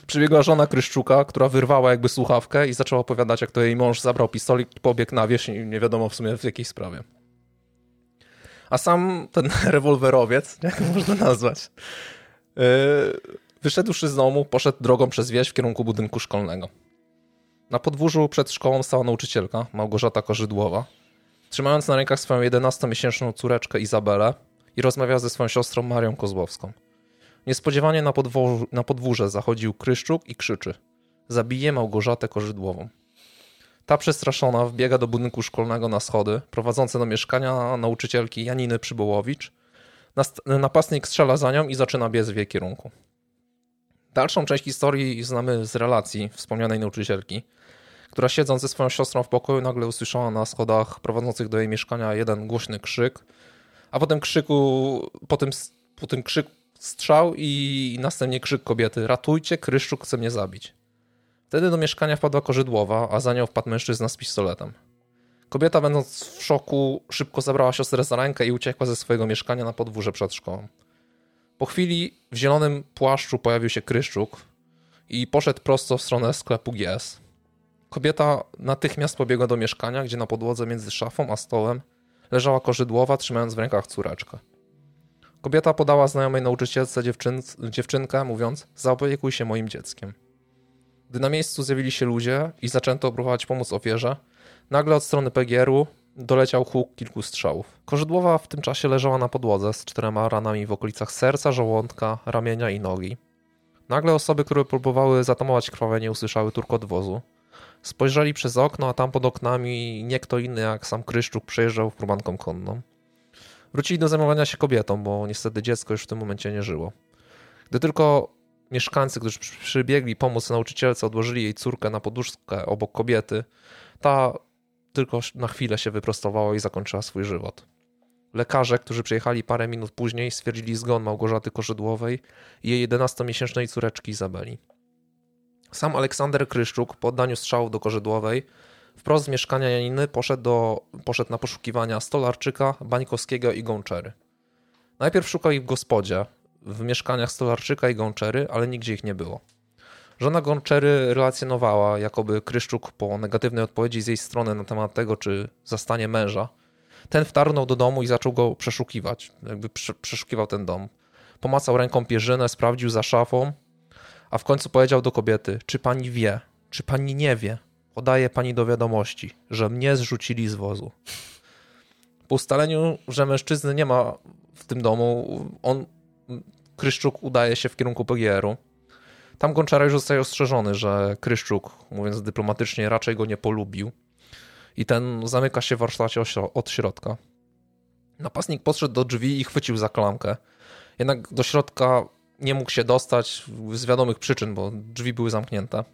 Przybiegła żona Kryszczuka, która wyrwała jakby słuchawkę i zaczęła opowiadać, jak to jej mąż zabrał pistolet pobiegł na wieś i nie wiadomo w sumie w jakiej sprawie. A sam ten rewolwerowiec, jak można nazwać, yy, wyszedłszy z domu, poszedł drogą przez wieś w kierunku budynku szkolnego. Na podwórzu przed szkołą stała nauczycielka, Małgorzata Korzydłowa, trzymając na rękach swoją 11-miesięczną córeczkę Izabelę i rozmawiała ze swoją siostrą Marią Kozłowską. Niespodziewanie na, podwórze, na podwórze zachodził Kryszczuk i krzyczy: Zabije Małgorzatę Korzydłową. Ta przestraszona wbiega do budynku szkolnego na schody, prowadzące do mieszkania nauczycielki Janiny Przybołowicz. Napastnik strzela za nią i zaczyna biec w jej kierunku. Dalszą część historii znamy z relacji wspomnianej nauczycielki, która siedząc ze swoją siostrą w pokoju nagle usłyszała na schodach prowadzących do jej mieszkania jeden głośny krzyk, a potem krzyku, potem, potem krzyk strzał i następnie krzyk kobiety ratujcie, Kryszczuk chce mnie zabić. Wtedy do mieszkania wpadła korzydłowa, a za nią wpadł mężczyzna z pistoletem. Kobieta, będąc w szoku, szybko zabrała siostrę za rękę i uciekła ze swojego mieszkania na podwórze przed szkołą. Po chwili w zielonym płaszczu pojawił się Kryszczuk i poszedł prosto w stronę sklepu GS. Kobieta natychmiast pobiegła do mieszkania, gdzie na podłodze między szafą a stołem leżała korzydłowa, trzymając w rękach córeczkę. Kobieta podała znajomej nauczycielce dziewczyn, dziewczynkę, mówiąc: Zaopiekuj się moim dzieckiem. Gdy na miejscu zjawili się ludzie i zaczęto próbować pomóc ofierze, nagle od strony PGR-u doleciał huk kilku strzałów. Korzydłowa w tym czasie leżała na podłodze z czterema ranami w okolicach serca, żołądka, ramienia i nogi. Nagle osoby, które próbowały zatamować krwawienie, usłyszały turkot wozu. Spojrzeli przez okno, a tam pod oknami nie kto inny jak sam Kryszczuk przejeżdżał furmanką konną. Wrócili do zajmowania się kobietą, bo niestety dziecko już w tym momencie nie żyło. Gdy tylko mieszkańcy, którzy przybiegli pomóc nauczycielce, odłożyli jej córkę na poduszkę obok kobiety, ta tylko na chwilę się wyprostowała i zakończyła swój żywot. Lekarze, którzy przyjechali parę minut później, stwierdzili zgon Małgorzaty Korzydłowej i jej 11-miesięcznej córeczki Izabeli. Sam Aleksander Kryszczuk po oddaniu strzału do Korzydłowej wprost z mieszkania Janiny poszedł, do, poszedł na poszukiwania Stolarczyka, Bańkowskiego i Gączery. Najpierw szukał ich w gospodzie, w mieszkaniach Stolarczyka i Gączery, ale nigdzie ich nie było. Żona Gączery relacjonowała, jakoby Kryszczuk po negatywnej odpowiedzi z jej strony na temat tego, czy zastanie męża, ten wtarnął do domu i zaczął go przeszukiwać, jakby przeszukiwał ten dom. Pomacał ręką pierzynę, sprawdził za szafą, A w końcu powiedział do kobiety: Czy pani wie, czy pani nie wie? Podaje pani do wiadomości, że mnie zrzucili z wozu. Po ustaleniu, że mężczyzny nie ma w tym domu, on, Kryszczuk udaje się w kierunku PGR-u. Tam Gonczara już zostaje ostrzeżony, że Kryszczuk, mówiąc dyplomatycznie, raczej go nie polubił. I ten zamyka się w warsztacie od środka. Napastnik podszedł do drzwi i chwycił za klamkę. Jednak do środka nie mógł się dostać z wiadomych przyczyn, bo drzwi były zamknięte.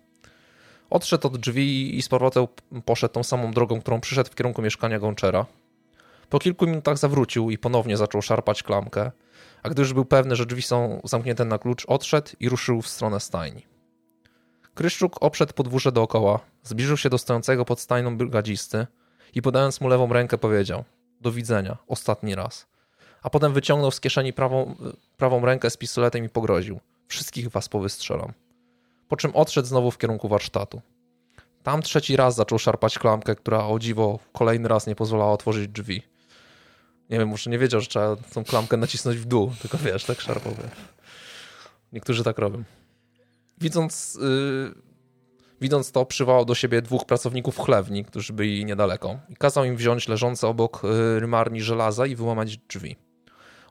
Odszedł od drzwi i z powrotem poszedł tą samą drogą, którą przyszedł w kierunku mieszkania Gączera. Po kilku minutach zawrócił i ponownie zaczął szarpać klamkę, a gdy już był pewny, że drzwi są zamknięte na klucz, odszedł i ruszył w stronę stajni. Kryszczuk obszedł podwórze dookoła, zbliżył się do stojącego pod stajną brygadzisty i podając mu lewą rękę powiedział do widzenia, ostatni raz. A potem wyciągnął z kieszeni prawą, prawą rękę z pistoletem i pogroził. Wszystkich was powystrzelam. Po czym odszedł znowu w kierunku warsztatu. Tam trzeci raz zaczął szarpać klamkę, która o dziwo kolejny raz nie pozwalała otworzyć drzwi. Nie wiem, może nie wiedział, że trzeba tą klamkę nacisnąć w dół, tylko wiesz, tak szarpał. Niektórzy tak robią. Widząc, yy, widząc to, przywołał do siebie dwóch pracowników chlewni, którzy byli niedaleko i kazał im wziąć leżące obok yy, rymarni żelaza i wyłamać drzwi.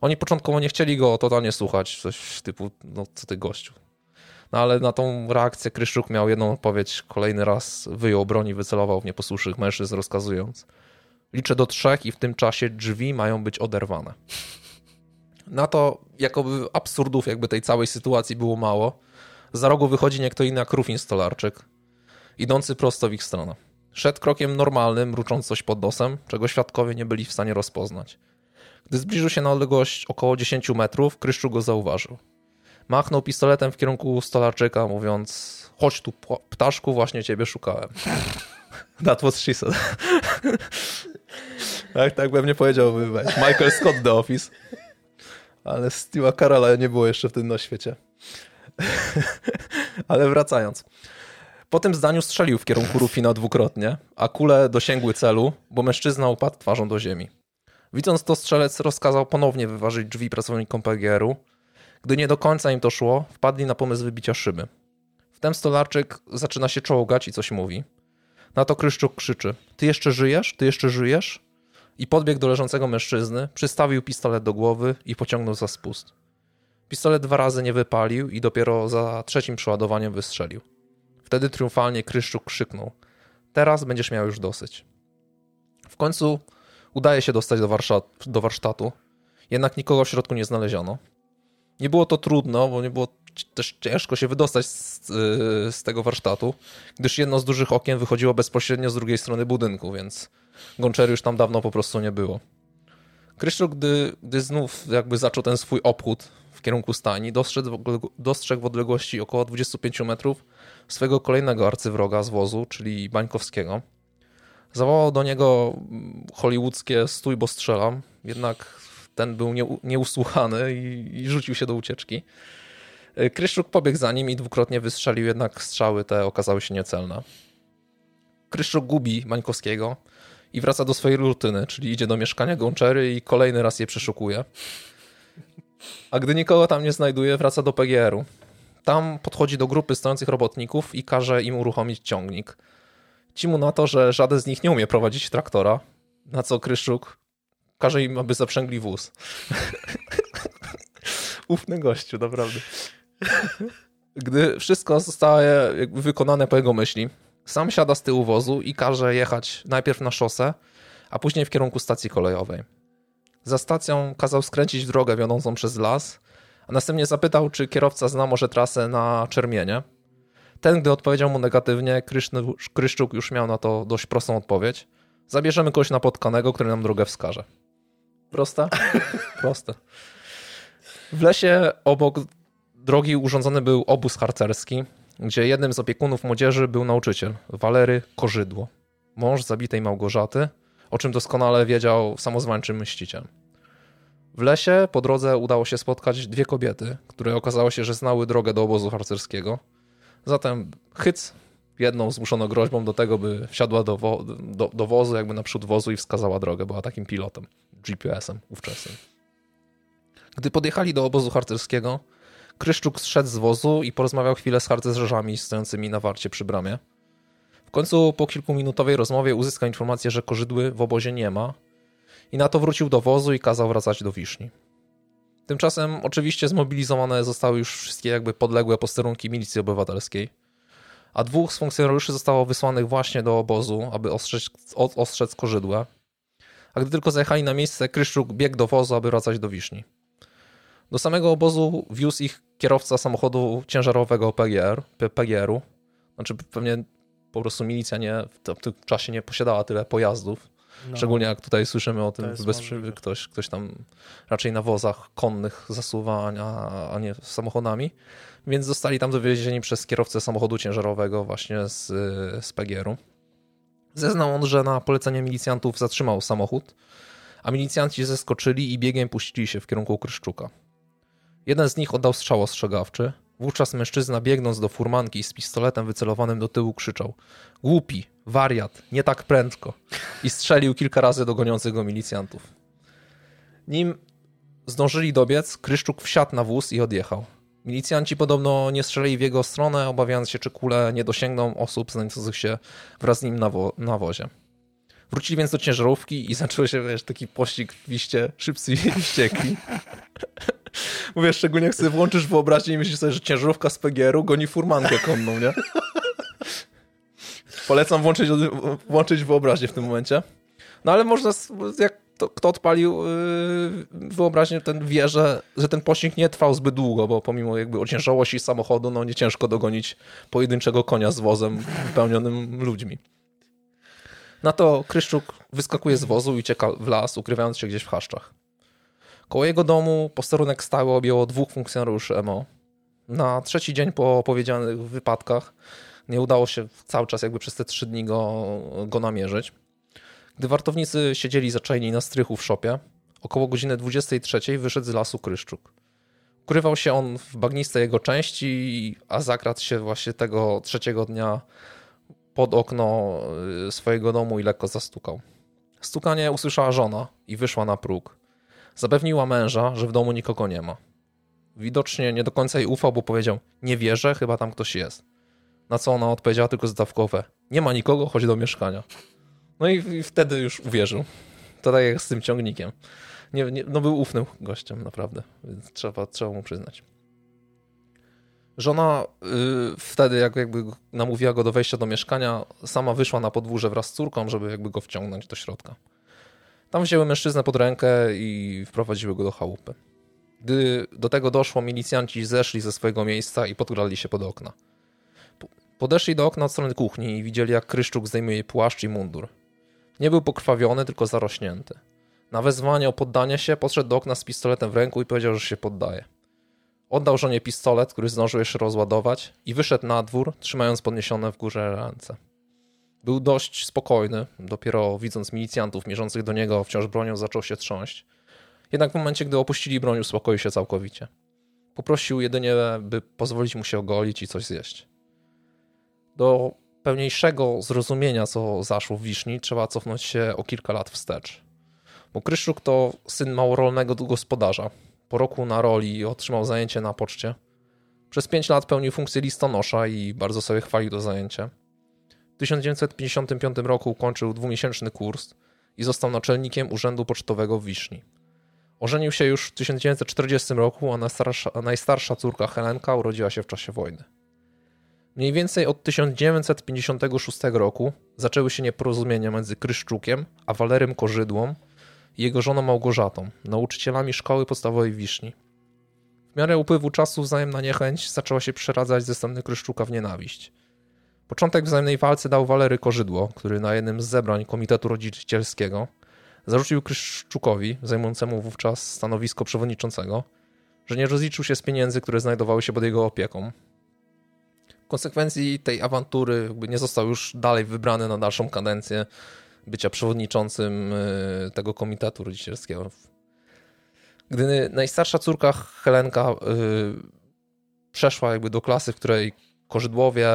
Oni początkowo nie chcieli go totalnie słuchać, coś typu, no co ty gościu. No ale na tą reakcję Kryszczuk miał jedną odpowiedź, kolejny raz wyjął broń i wycelował w nieposłusznych mężczyzn, rozkazując liczę do trzech i w tym czasie drzwi mają być oderwane. Na to, jakoby absurdów jakby tej całej sytuacji było mało, za rogu wychodzi nie kto inny jak Rufin Stolarczyk, idący prosto w ich stronę. Szedł krokiem normalnym, mrucząc coś pod nosem, czego świadkowie nie byli w stanie rozpoznać. Gdy zbliżył się na odległość około 10 metrów, Kryszczu go zauważył. Machnął pistoletem w kierunku Stolarczyka, mówiąc: Chodź tu, ptaszku, właśnie ciebie szukałem. That was she said. tak, tak bym nie powiedział. Michael Scott The Office. Ale Steve'a Carola nie było jeszcze w tym na świecie. Ale wracając. Po tym zdaniu strzelił w kierunku Rufina dwukrotnie, a kule dosięgły celu, bo mężczyzna upadł twarzą do ziemi. Widząc to, strzelec rozkazał ponownie wyważyć drzwi pracownikom PGR-u. Gdy nie do końca im to szło, wpadli na pomysł wybicia szyby. Wtem stolarczyk zaczyna się czołgać i coś mówi. Na to Kryszczuk krzyczy: Ty jeszcze żyjesz? Ty jeszcze żyjesz? I podbiegł do leżącego mężczyzny, przystawił pistolet do głowy i pociągnął za spust. Pistolet dwa razy nie wypalił i dopiero za trzecim przeładowaniem wystrzelił. Wtedy triumfalnie Kryszczuk krzyknął: Teraz będziesz miał już dosyć. W końcu udaje się dostać do, do warsztatu, jednak nikogo w środku nie znaleziono. Nie było to trudno, bo nie było też ciężko się wydostać z, y, z, tego warsztatu, gdyż jedno z dużych okien wychodziło bezpośrednio z drugiej strony budynku, więc Gonczery już tam dawno po prostu nie było. Kryszczuk, gdy, gdy znów jakby zaczął ten swój obchód w kierunku stajni, dostrzegł, dostrzegł w odległości około 25 metrów swego kolejnego arcywroga z wozu, czyli Bańkowskiego. Zawołał do niego hollywoodzkie stój, bo strzelam, jednak ten był nieusłuchany i, i rzucił się do ucieczki. E, Kryszczuk pobiegł za nim i dwukrotnie wystrzelił, jednak strzały te okazały się niecelne. Kryszczuk gubi Mańkowskiego i wraca do swojej rutyny, czyli idzie do mieszkania Gączery i kolejny raz je przeszukuje. A gdy nikogo tam nie znajduje, wraca do PGR-u. Tam podchodzi do grupy stojących robotników i każe im uruchomić ciągnik. Ci mu na to, że żaden z nich nie umie prowadzić traktora, na co Kryszczuk każe im, aby zaprzęgli wóz. Ufny gościu, naprawdę. Gdy wszystko zostaje wykonane po jego myśli, sam siada z tyłu wozu i każe jechać najpierw na szosę, a później w kierunku stacji kolejowej. Za stacją kazał skręcić drogę wiodącą przez las, a następnie zapytał, czy kierowca zna może trasę na Czermienie. Ten, gdy odpowiedział mu negatywnie, Kryszczuk już miał na to dość prostą odpowiedź. Zabierzemy kogoś napotkanego, który nam drogę wskaże. Proste? Proste. W lesie obok drogi urządzony był obóz harcerski, gdzie jednym z opiekunów młodzieży był nauczyciel, Walery Korzydło, mąż zabitej Małgorzaty, o czym doskonale wiedział samozwańczy mściciel. W lesie po drodze udało się spotkać dwie kobiety, które okazało się, że znały drogę do obozu harcerskiego. Zatem Hyc jedną zmuszono groźbą do tego, by wsiadła do, wo do, do wozu, jakby naprzód wozu i wskazała drogę. Była takim pilotem, GPS-em ówczesnym. Gdy podjechali do obozu harcerskiego, Kryszczuk zszedł z wozu i porozmawiał chwilę z harcerzami stojącymi na warcie przy bramie. W końcu po kilkuminutowej rozmowie uzyskał informację, że korzydły w obozie nie ma i na to wrócił do wozu i kazał wracać do Wiszni. Tymczasem oczywiście zmobilizowane zostały już wszystkie jakby podległe posterunki milicji obywatelskiej, a dwóch z funkcjonariuszy zostało wysłanych właśnie do obozu, aby ostrzec, ostrzec korzydłe. A gdy tylko zajechali na miejsce, Kryszczuk biegł do wozu, aby wracać do Wiszni. Do samego obozu wiózł ich kierowca samochodu ciężarowego PGR, PGR-u. Znaczy pewnie po prostu milicja nie, w tym czasie nie posiadała tyle pojazdów. No. Szczególnie jak tutaj słyszymy o tym, bez ktoś, ktoś tam raczej na wozach konnych zasuwa, a, a nie samochodami. Więc zostali tam dowiezieni przez kierowcę samochodu ciężarowego właśnie z, z PGR-u. Zeznał on, że na polecenie milicjantów zatrzymał samochód, a milicjanci zeskoczyli i biegiem puścili się w kierunku Kryszczuka. Jeden z nich oddał strzał ostrzegawczy. Wówczas mężczyzna biegnąc do furmanki z pistoletem wycelowanym do tyłu krzyczał Głupi, wariat, nie tak prędko i strzelił kilka razy do goniących go milicjantów. Nim zdążyli dobiec, Kryszczuk wsiadł na wóz i odjechał. Milicjanci podobno nie strzelili w jego stronę, obawiając się, czy kule nie dosięgną osób znajdujących się wraz z nim na, wo na wozie. Wrócili więc do ciężarówki i zaczął się wiesz, taki pościg w liście szybcy i wściekli. Mówię, szczególnie jak sobie włączysz wyobraźnię i myślisz sobie, że ciężarówka z PGR-u goni furmankę konną, nie? Polecam włączyć, włączyć wyobraźnię w tym momencie. No ale można, jak to, kto odpalił yy, wyobraźnię, ten wie, że, że ten pościg nie trwał zbyt długo, bo pomimo jakby ociężałości samochodu, no nie ciężko dogonić pojedynczego konia z wozem wypełnionym ludźmi. Na to Kryszczuk wyskakuje z wozu i ucieka w las, ukrywając się gdzieś w chaszczach. Koło jego domu posterunek stały objęło dwóch funkcjonariuszy MO. Na trzeci dzień po powiedzianych wypadkach nie udało się cały czas jakby przez te trzy dni go, go namierzyć. Gdy wartownicy siedzieli zaczajni na strychu w szopie, około godziny 23 wyszedł z lasu Kryszczuk. Ukrywał się on w bagnistej jego części, a zakradł się właśnie tego trzeciego dnia pod okno y, swojego domu i lekko zastukał. Stukanie usłyszała żona i wyszła na próg. Zapewniła męża, że w domu nikogo nie ma. Widocznie nie do końca jej ufał, bo powiedział: Nie wierzę, chyba tam ktoś jest. Na co ona odpowiedziała tylko zdawkowe: Nie ma nikogo, chodź do mieszkania. No i, i wtedy już uwierzył. To tak jak z tym ciągnikiem. Nie, nie, no był ufnym gościem, naprawdę. Więc trzeba, trzeba mu przyznać. Żona y, wtedy, jak jakby namówiła go do wejścia do mieszkania, sama wyszła na podwórze wraz z córką, żeby jakby go wciągnąć do środka. Tam wzięły mężczyznę pod rękę i wprowadziły go do chałupy. Gdy do tego doszło, milicjanci zeszli ze swojego miejsca i podgrali się pod okna. Podeszli do okna od strony kuchni i widzieli, jak Kryszczuk zdejmuje płaszcz i mundur. Nie był pokrwawiony, tylko zarośnięty. Na wezwanie o poddanie się podszedł do okna z pistoletem w ręku i powiedział, że się poddaje. Oddał żonie pistolet, który zdążył jeszcze rozładować i wyszedł na dwór, trzymając podniesione w górze ręce. Był dość spokojny, dopiero widząc milicjantów mierzących do niego wciąż bronią zaczął się trząść. Jednak w momencie, gdy opuścili broń, uspokoił się całkowicie. Poprosił jedynie, by pozwolić mu się ogolić i coś zjeść. Do pełniejszego zrozumienia, co zaszło w Wiszni, trzeba cofnąć się o kilka lat wstecz. Bo Kryszczuk to syn małorolnego gospodarza. Po roku na roli otrzymał zajęcie na poczcie. Przez pięć lat pełnił funkcję listonosza i bardzo sobie chwalił to zajęcie. W 1955 roku ukończył dwumiesięczny kurs i został naczelnikiem Urzędu Pocztowego w Wiszni. Ożenił się już w 1940 roku, a najstarsza, najstarsza córka Helenka urodziła się w czasie wojny. Mniej więcej od 1956 roku zaczęły się nieporozumienia między Kryszczukiem a Walerym Korzydłą i jego żoną Małgorzatą, nauczycielami szkoły podstawowej w Wiszni. W miarę upływu czasu wzajemna niechęć zaczęła się przeradzać ze strony Kryszczuka w nienawiść. Początek wzajemnej walce dał Walery Korzydło, który na jednym z zebrań Komitetu Rodzicielskiego zarzucił Kryszczukowi, zajmującemu wówczas stanowisko przewodniczącego, że nie rozliczył się z pieniędzy, które znajdowały się pod jego opieką, w konsekwencji tej awantury nie został już dalej wybrany na dalszą kadencję bycia przewodniczącym y, tego komitetu rodzicielskiego. Gdy najstarsza córka Helenka y, przeszła jakby do klasy, w której korzydłowie,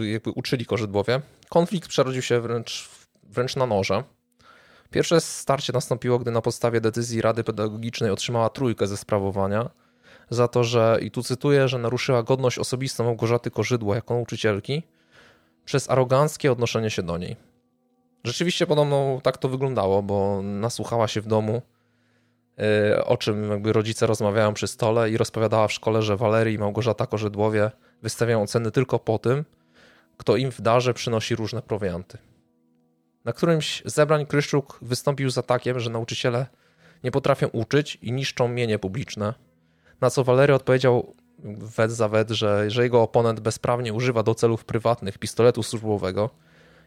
jakby uczyli korzydłowie, konflikt przerodził się wręcz, wręcz na noże. Pierwsze starcie nastąpiło, gdy na podstawie decyzji Rady Pedagogicznej otrzymała trójkę ze sprawowania – za to, że, i tu cytuję, że naruszyła godność osobistą Małgorzaty Korzydło jako nauczycielki przez aroganckie odnoszenie się do niej. Rzeczywiście podobno tak to wyglądało, bo nasłuchała się w domu, y, o czym jakby rodzice rozmawiają przy stole i rozpowiadała w szkole, że Walerii i Małgorzata Korzydłowie wystawiają oceny tylko po tym, kto im w darze przynosi różne prowianty. Na którymś zebrań Kryszczuk wystąpił z atakiem, że nauczyciele nie potrafią uczyć i niszczą mienie publiczne, na co Walery odpowiedział wet za że, że jego oponent bezprawnie używa do celów prywatnych pistoletu służbowego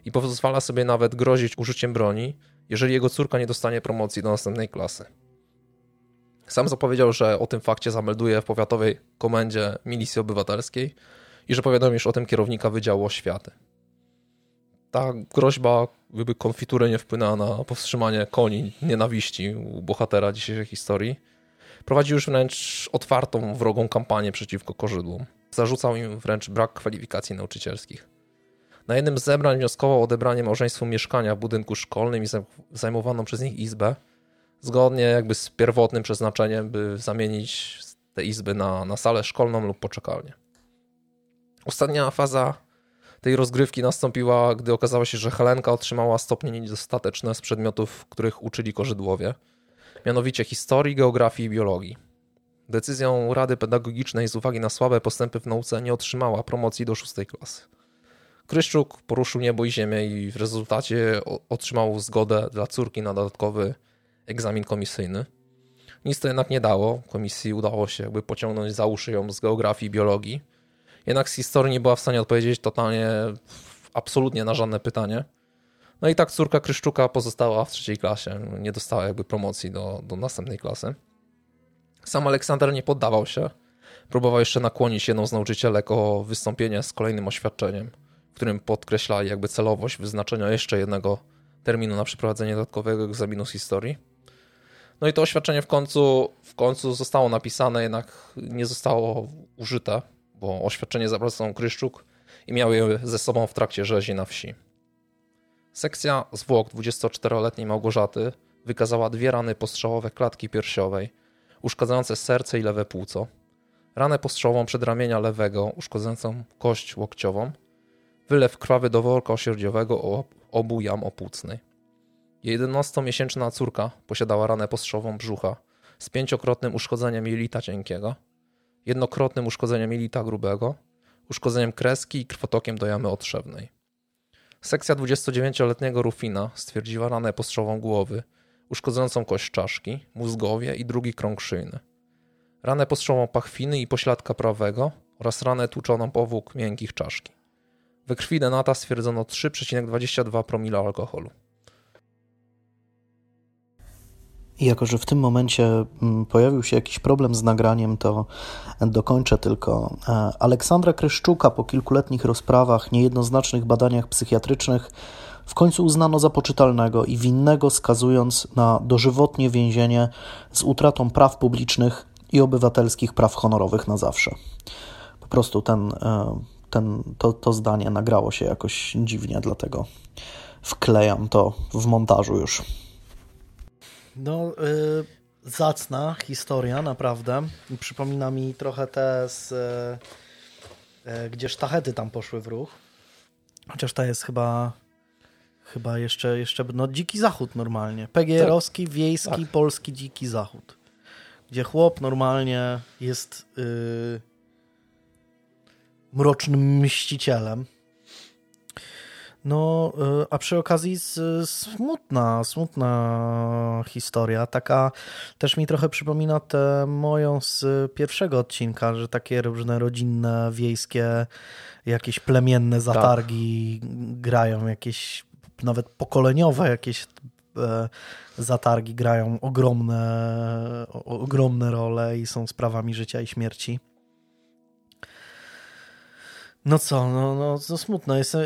i pozwala sobie nawet grozić użyciem broni, jeżeli jego córka nie dostanie promocji do następnej klasy. Sam zapowiedział, że o tym fakcie zamelduje w powiatowej komendzie milicji obywatelskiej i że powiadomisz o tym kierownika Wydziału Oświaty. Ta groźba jakby konfitury nie wpłynęła na powstrzymanie koni nienawiści u bohatera dzisiejszej historii. Prowadzi już wręcz otwartą, wrogą kampanię przeciwko korzydłom. Zarzucał im wręcz brak kwalifikacji nauczycielskich. Na jednym z zebrań wnioskował o odebranie małżeństwu mieszkania w budynku szkolnym i zajmowaną przez nich izbę, zgodnie jakby z pierwotnym przeznaczeniem, by zamienić te izby na, na salę szkolną lub poczekalnię. Ostatnia faza tej rozgrywki nastąpiła, gdy okazało się, że Helenka otrzymała stopnie niedostateczne z przedmiotów, których uczyli korzydłowie, mianowicie historii, geografii i biologii. Decyzją Rady Pedagogicznej z uwagi na słabe postępy w nauce nie otrzymała promocji do szóstej klasy. Kryszczuk poruszył niebo i ziemię i w rezultacie otrzymał zgodę dla córki na dodatkowy egzamin komisyjny. Nic to jednak nie dało. Komisji udało się jakby pociągnąć za uszy ją z geografii i biologii jednak z historii nie była w stanie odpowiedzieć totalnie, absolutnie na żadne pytanie. No i tak córka Kryszczuka pozostała w trzeciej klasie, nie dostała jakby promocji do, do następnej klasy. Sam Aleksander nie poddawał się. Próbował jeszcze nakłonić jedną z nauczycielek o wystąpienie z kolejnym oświadczeniem, w którym podkreślali jakby celowość wyznaczenia jeszcze jednego terminu na przeprowadzenie dodatkowego egzaminu z historii. No i to oświadczenie w końcu, w końcu zostało napisane, jednak nie zostało użyte bo oświadczenie zabrał Kryszczuk i miał je ze sobą w trakcie rzezi na wsi. Sekcja zwłok 24-letniej Małgorzaty wykazała dwie rany postrzałowe klatki piersiowej, uszkadzające serce i lewe płuco, ranę postrzałową przedramienia lewego, uszkadzającą kość łokciową, wylew krwawy do worka osierdziowego obu jam opłucnej. Jej 11-miesięczna córka posiadała ranę postrzałową brzucha z pięciokrotnym uszkodzeniem jelita cienkiego – jednokrotnym uszkodzeniem jelita grubego, uszkodzeniem kreski i krwotokiem do jamy otrzewnej. Sekcja 29-letniego Rufina stwierdziła ranę postrzałową głowy, uszkodzącą kość czaszki, mózgowie i drugi krąg szyjny. Ranę postrzałową pachwiny i pośladka prawego oraz ranę tłuczoną powłók miękkich czaszki. We krwi Denata stwierdzono 3,22 promila alkoholu. I jako, że w tym momencie mm, pojawił się jakiś problem z nagraniem, to dokończę tylko. E, Aleksandra Kryszczuka po kilkuletnich rozprawach, niejednoznacznych badaniach psychiatrycznych w końcu uznano za poczytalnego i winnego, skazując na dożywotnie więzienie z utratą praw publicznych i obywatelskich praw honorowych na zawsze. Po prostu ten, e, ten, to, to zdanie nagrało się jakoś dziwnie, dlatego wklejam to w montażu już. No, yy, zacna historia, naprawdę. Przypomina mi trochę te z, yy, gdzie sztachety tam poszły w ruch. Chociaż ta jest chyba chyba jeszcze, jeszcze no dziki zachód normalnie. PGR-owski, tak. wiejski, tak. polski dziki zachód. Gdzie chłop normalnie jest yy, mrocznym mścicielem no, y, a przy okazji smutna, smutna historia. Taka też mi trochę przypomina tę moją z pierwszego odcinka, że takie różne rodzinne, wiejskie, jakieś plemienne zatargi tak. grają, jakieś nawet pokoleniowe jakieś e, zatargi grają ogromne, ogromne role i są sprawami życia i śmierci. No co, no, no, no smutno. Jestem,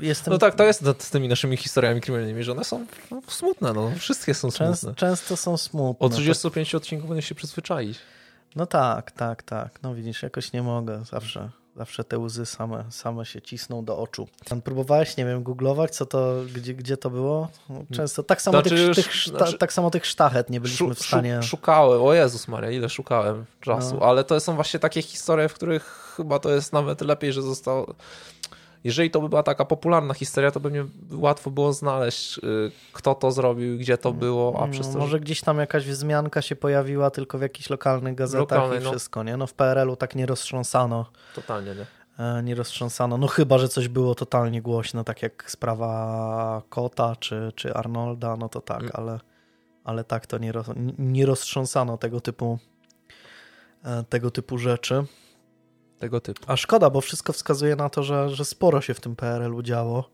jestem... No tak, to jest z tymi naszymi historiami kryminalnymi, że one są smutne, no. Wszystkie są smutne. często są smutne. O 35 tak. odcinków będę się przyzwyczaić. No tak, tak, tak. No widzisz, jakoś nie mogę zawsze. Zawsze te łzy same, same się cisną do oczu. Próbowałeś, nie wiem, googlować, co to, gdzie, gdzie to było? Często tak samo, Znaczy tych, tych, szta, znaczy- tak samo tych sztachet nie byliśmy w stanie... szu- Szukałem, o Jezus Maria, ile szukałem czasu, No. ale to są właśnie takie historie, w których chyba to jest nawet lepiej, że zostało... Jeżeli to by była taka popularna historia, to by mnie łatwo było znaleźć, y, kto to zrobił, gdzie to było, a przez No, to, może że... gdzieś tam jakaś wzmianka się pojawiła tylko w jakichś lokalnych gazetach Lokalnej, i no. wszystko, nie? No w PRL-u tak nie roztrząsano. Totalnie, nie? E, Nie roztrząsano. No chyba, że coś było totalnie głośno, tak jak sprawa Kota czy, czy Arnolda, no to tak, Mm. ale, ale tak to nie, roz, nie roztrząsano tego typu e, tego typu rzeczy. Tego typu. A szkoda, bo wszystko wskazuje na to, że, że sporo się w tym PRL-u działo.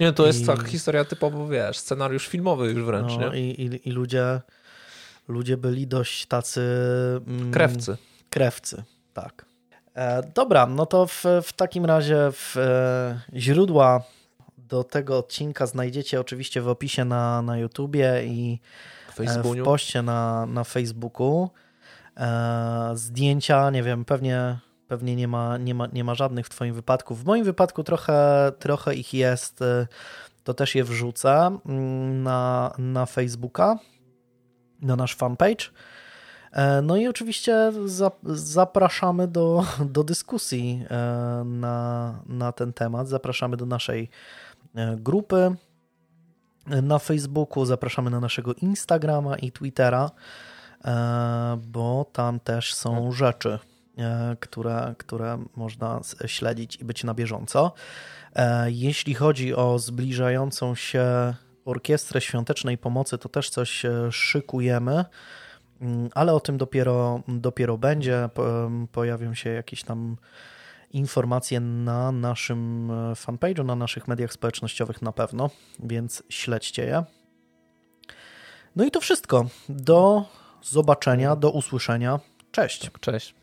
Nie, to jest I- tak historia typowo, wiesz, scenariusz filmowy już wręcz, No, nie? i, i, I ludzie ludzie byli dość tacy... mm, Krewcy. Krewcy, tak. E, dobra, no to w, w takim razie w, e, źródła do tego odcinka znajdziecie oczywiście w opisie na, na YouTubie i W e, w poście na, na Facebooku. E, zdjęcia, nie wiem, pewnie, pewnie nie, ma, nie, ma, nie ma żadnych w Twoim wypadku. W moim wypadku trochę, trochę ich jest, e, to też je wrzucę mm, na, na Facebooka, na nasz fanpage. E, No i oczywiście za, zapraszamy do, do dyskusji e, na, na ten temat. Zapraszamy do naszej e, grupy na Facebooku, zapraszamy na naszego Instagrama i Twittera, bo tam też są rzeczy, e, które, które można śledzić i być na bieżąco. E, Jeśli chodzi o zbliżającą się orkiestrę świątecznej pomocy, to też coś e, szykujemy. Mm, ale o tym dopiero, dopiero będzie. Po- Pojawią się jakieś tam informacje na naszym e, fanpage'u, na naszych mediach społecznościowych na pewno, więc śledźcie je. No i to wszystko. Do zobaczenia, do usłyszenia. Cześć. Cześć.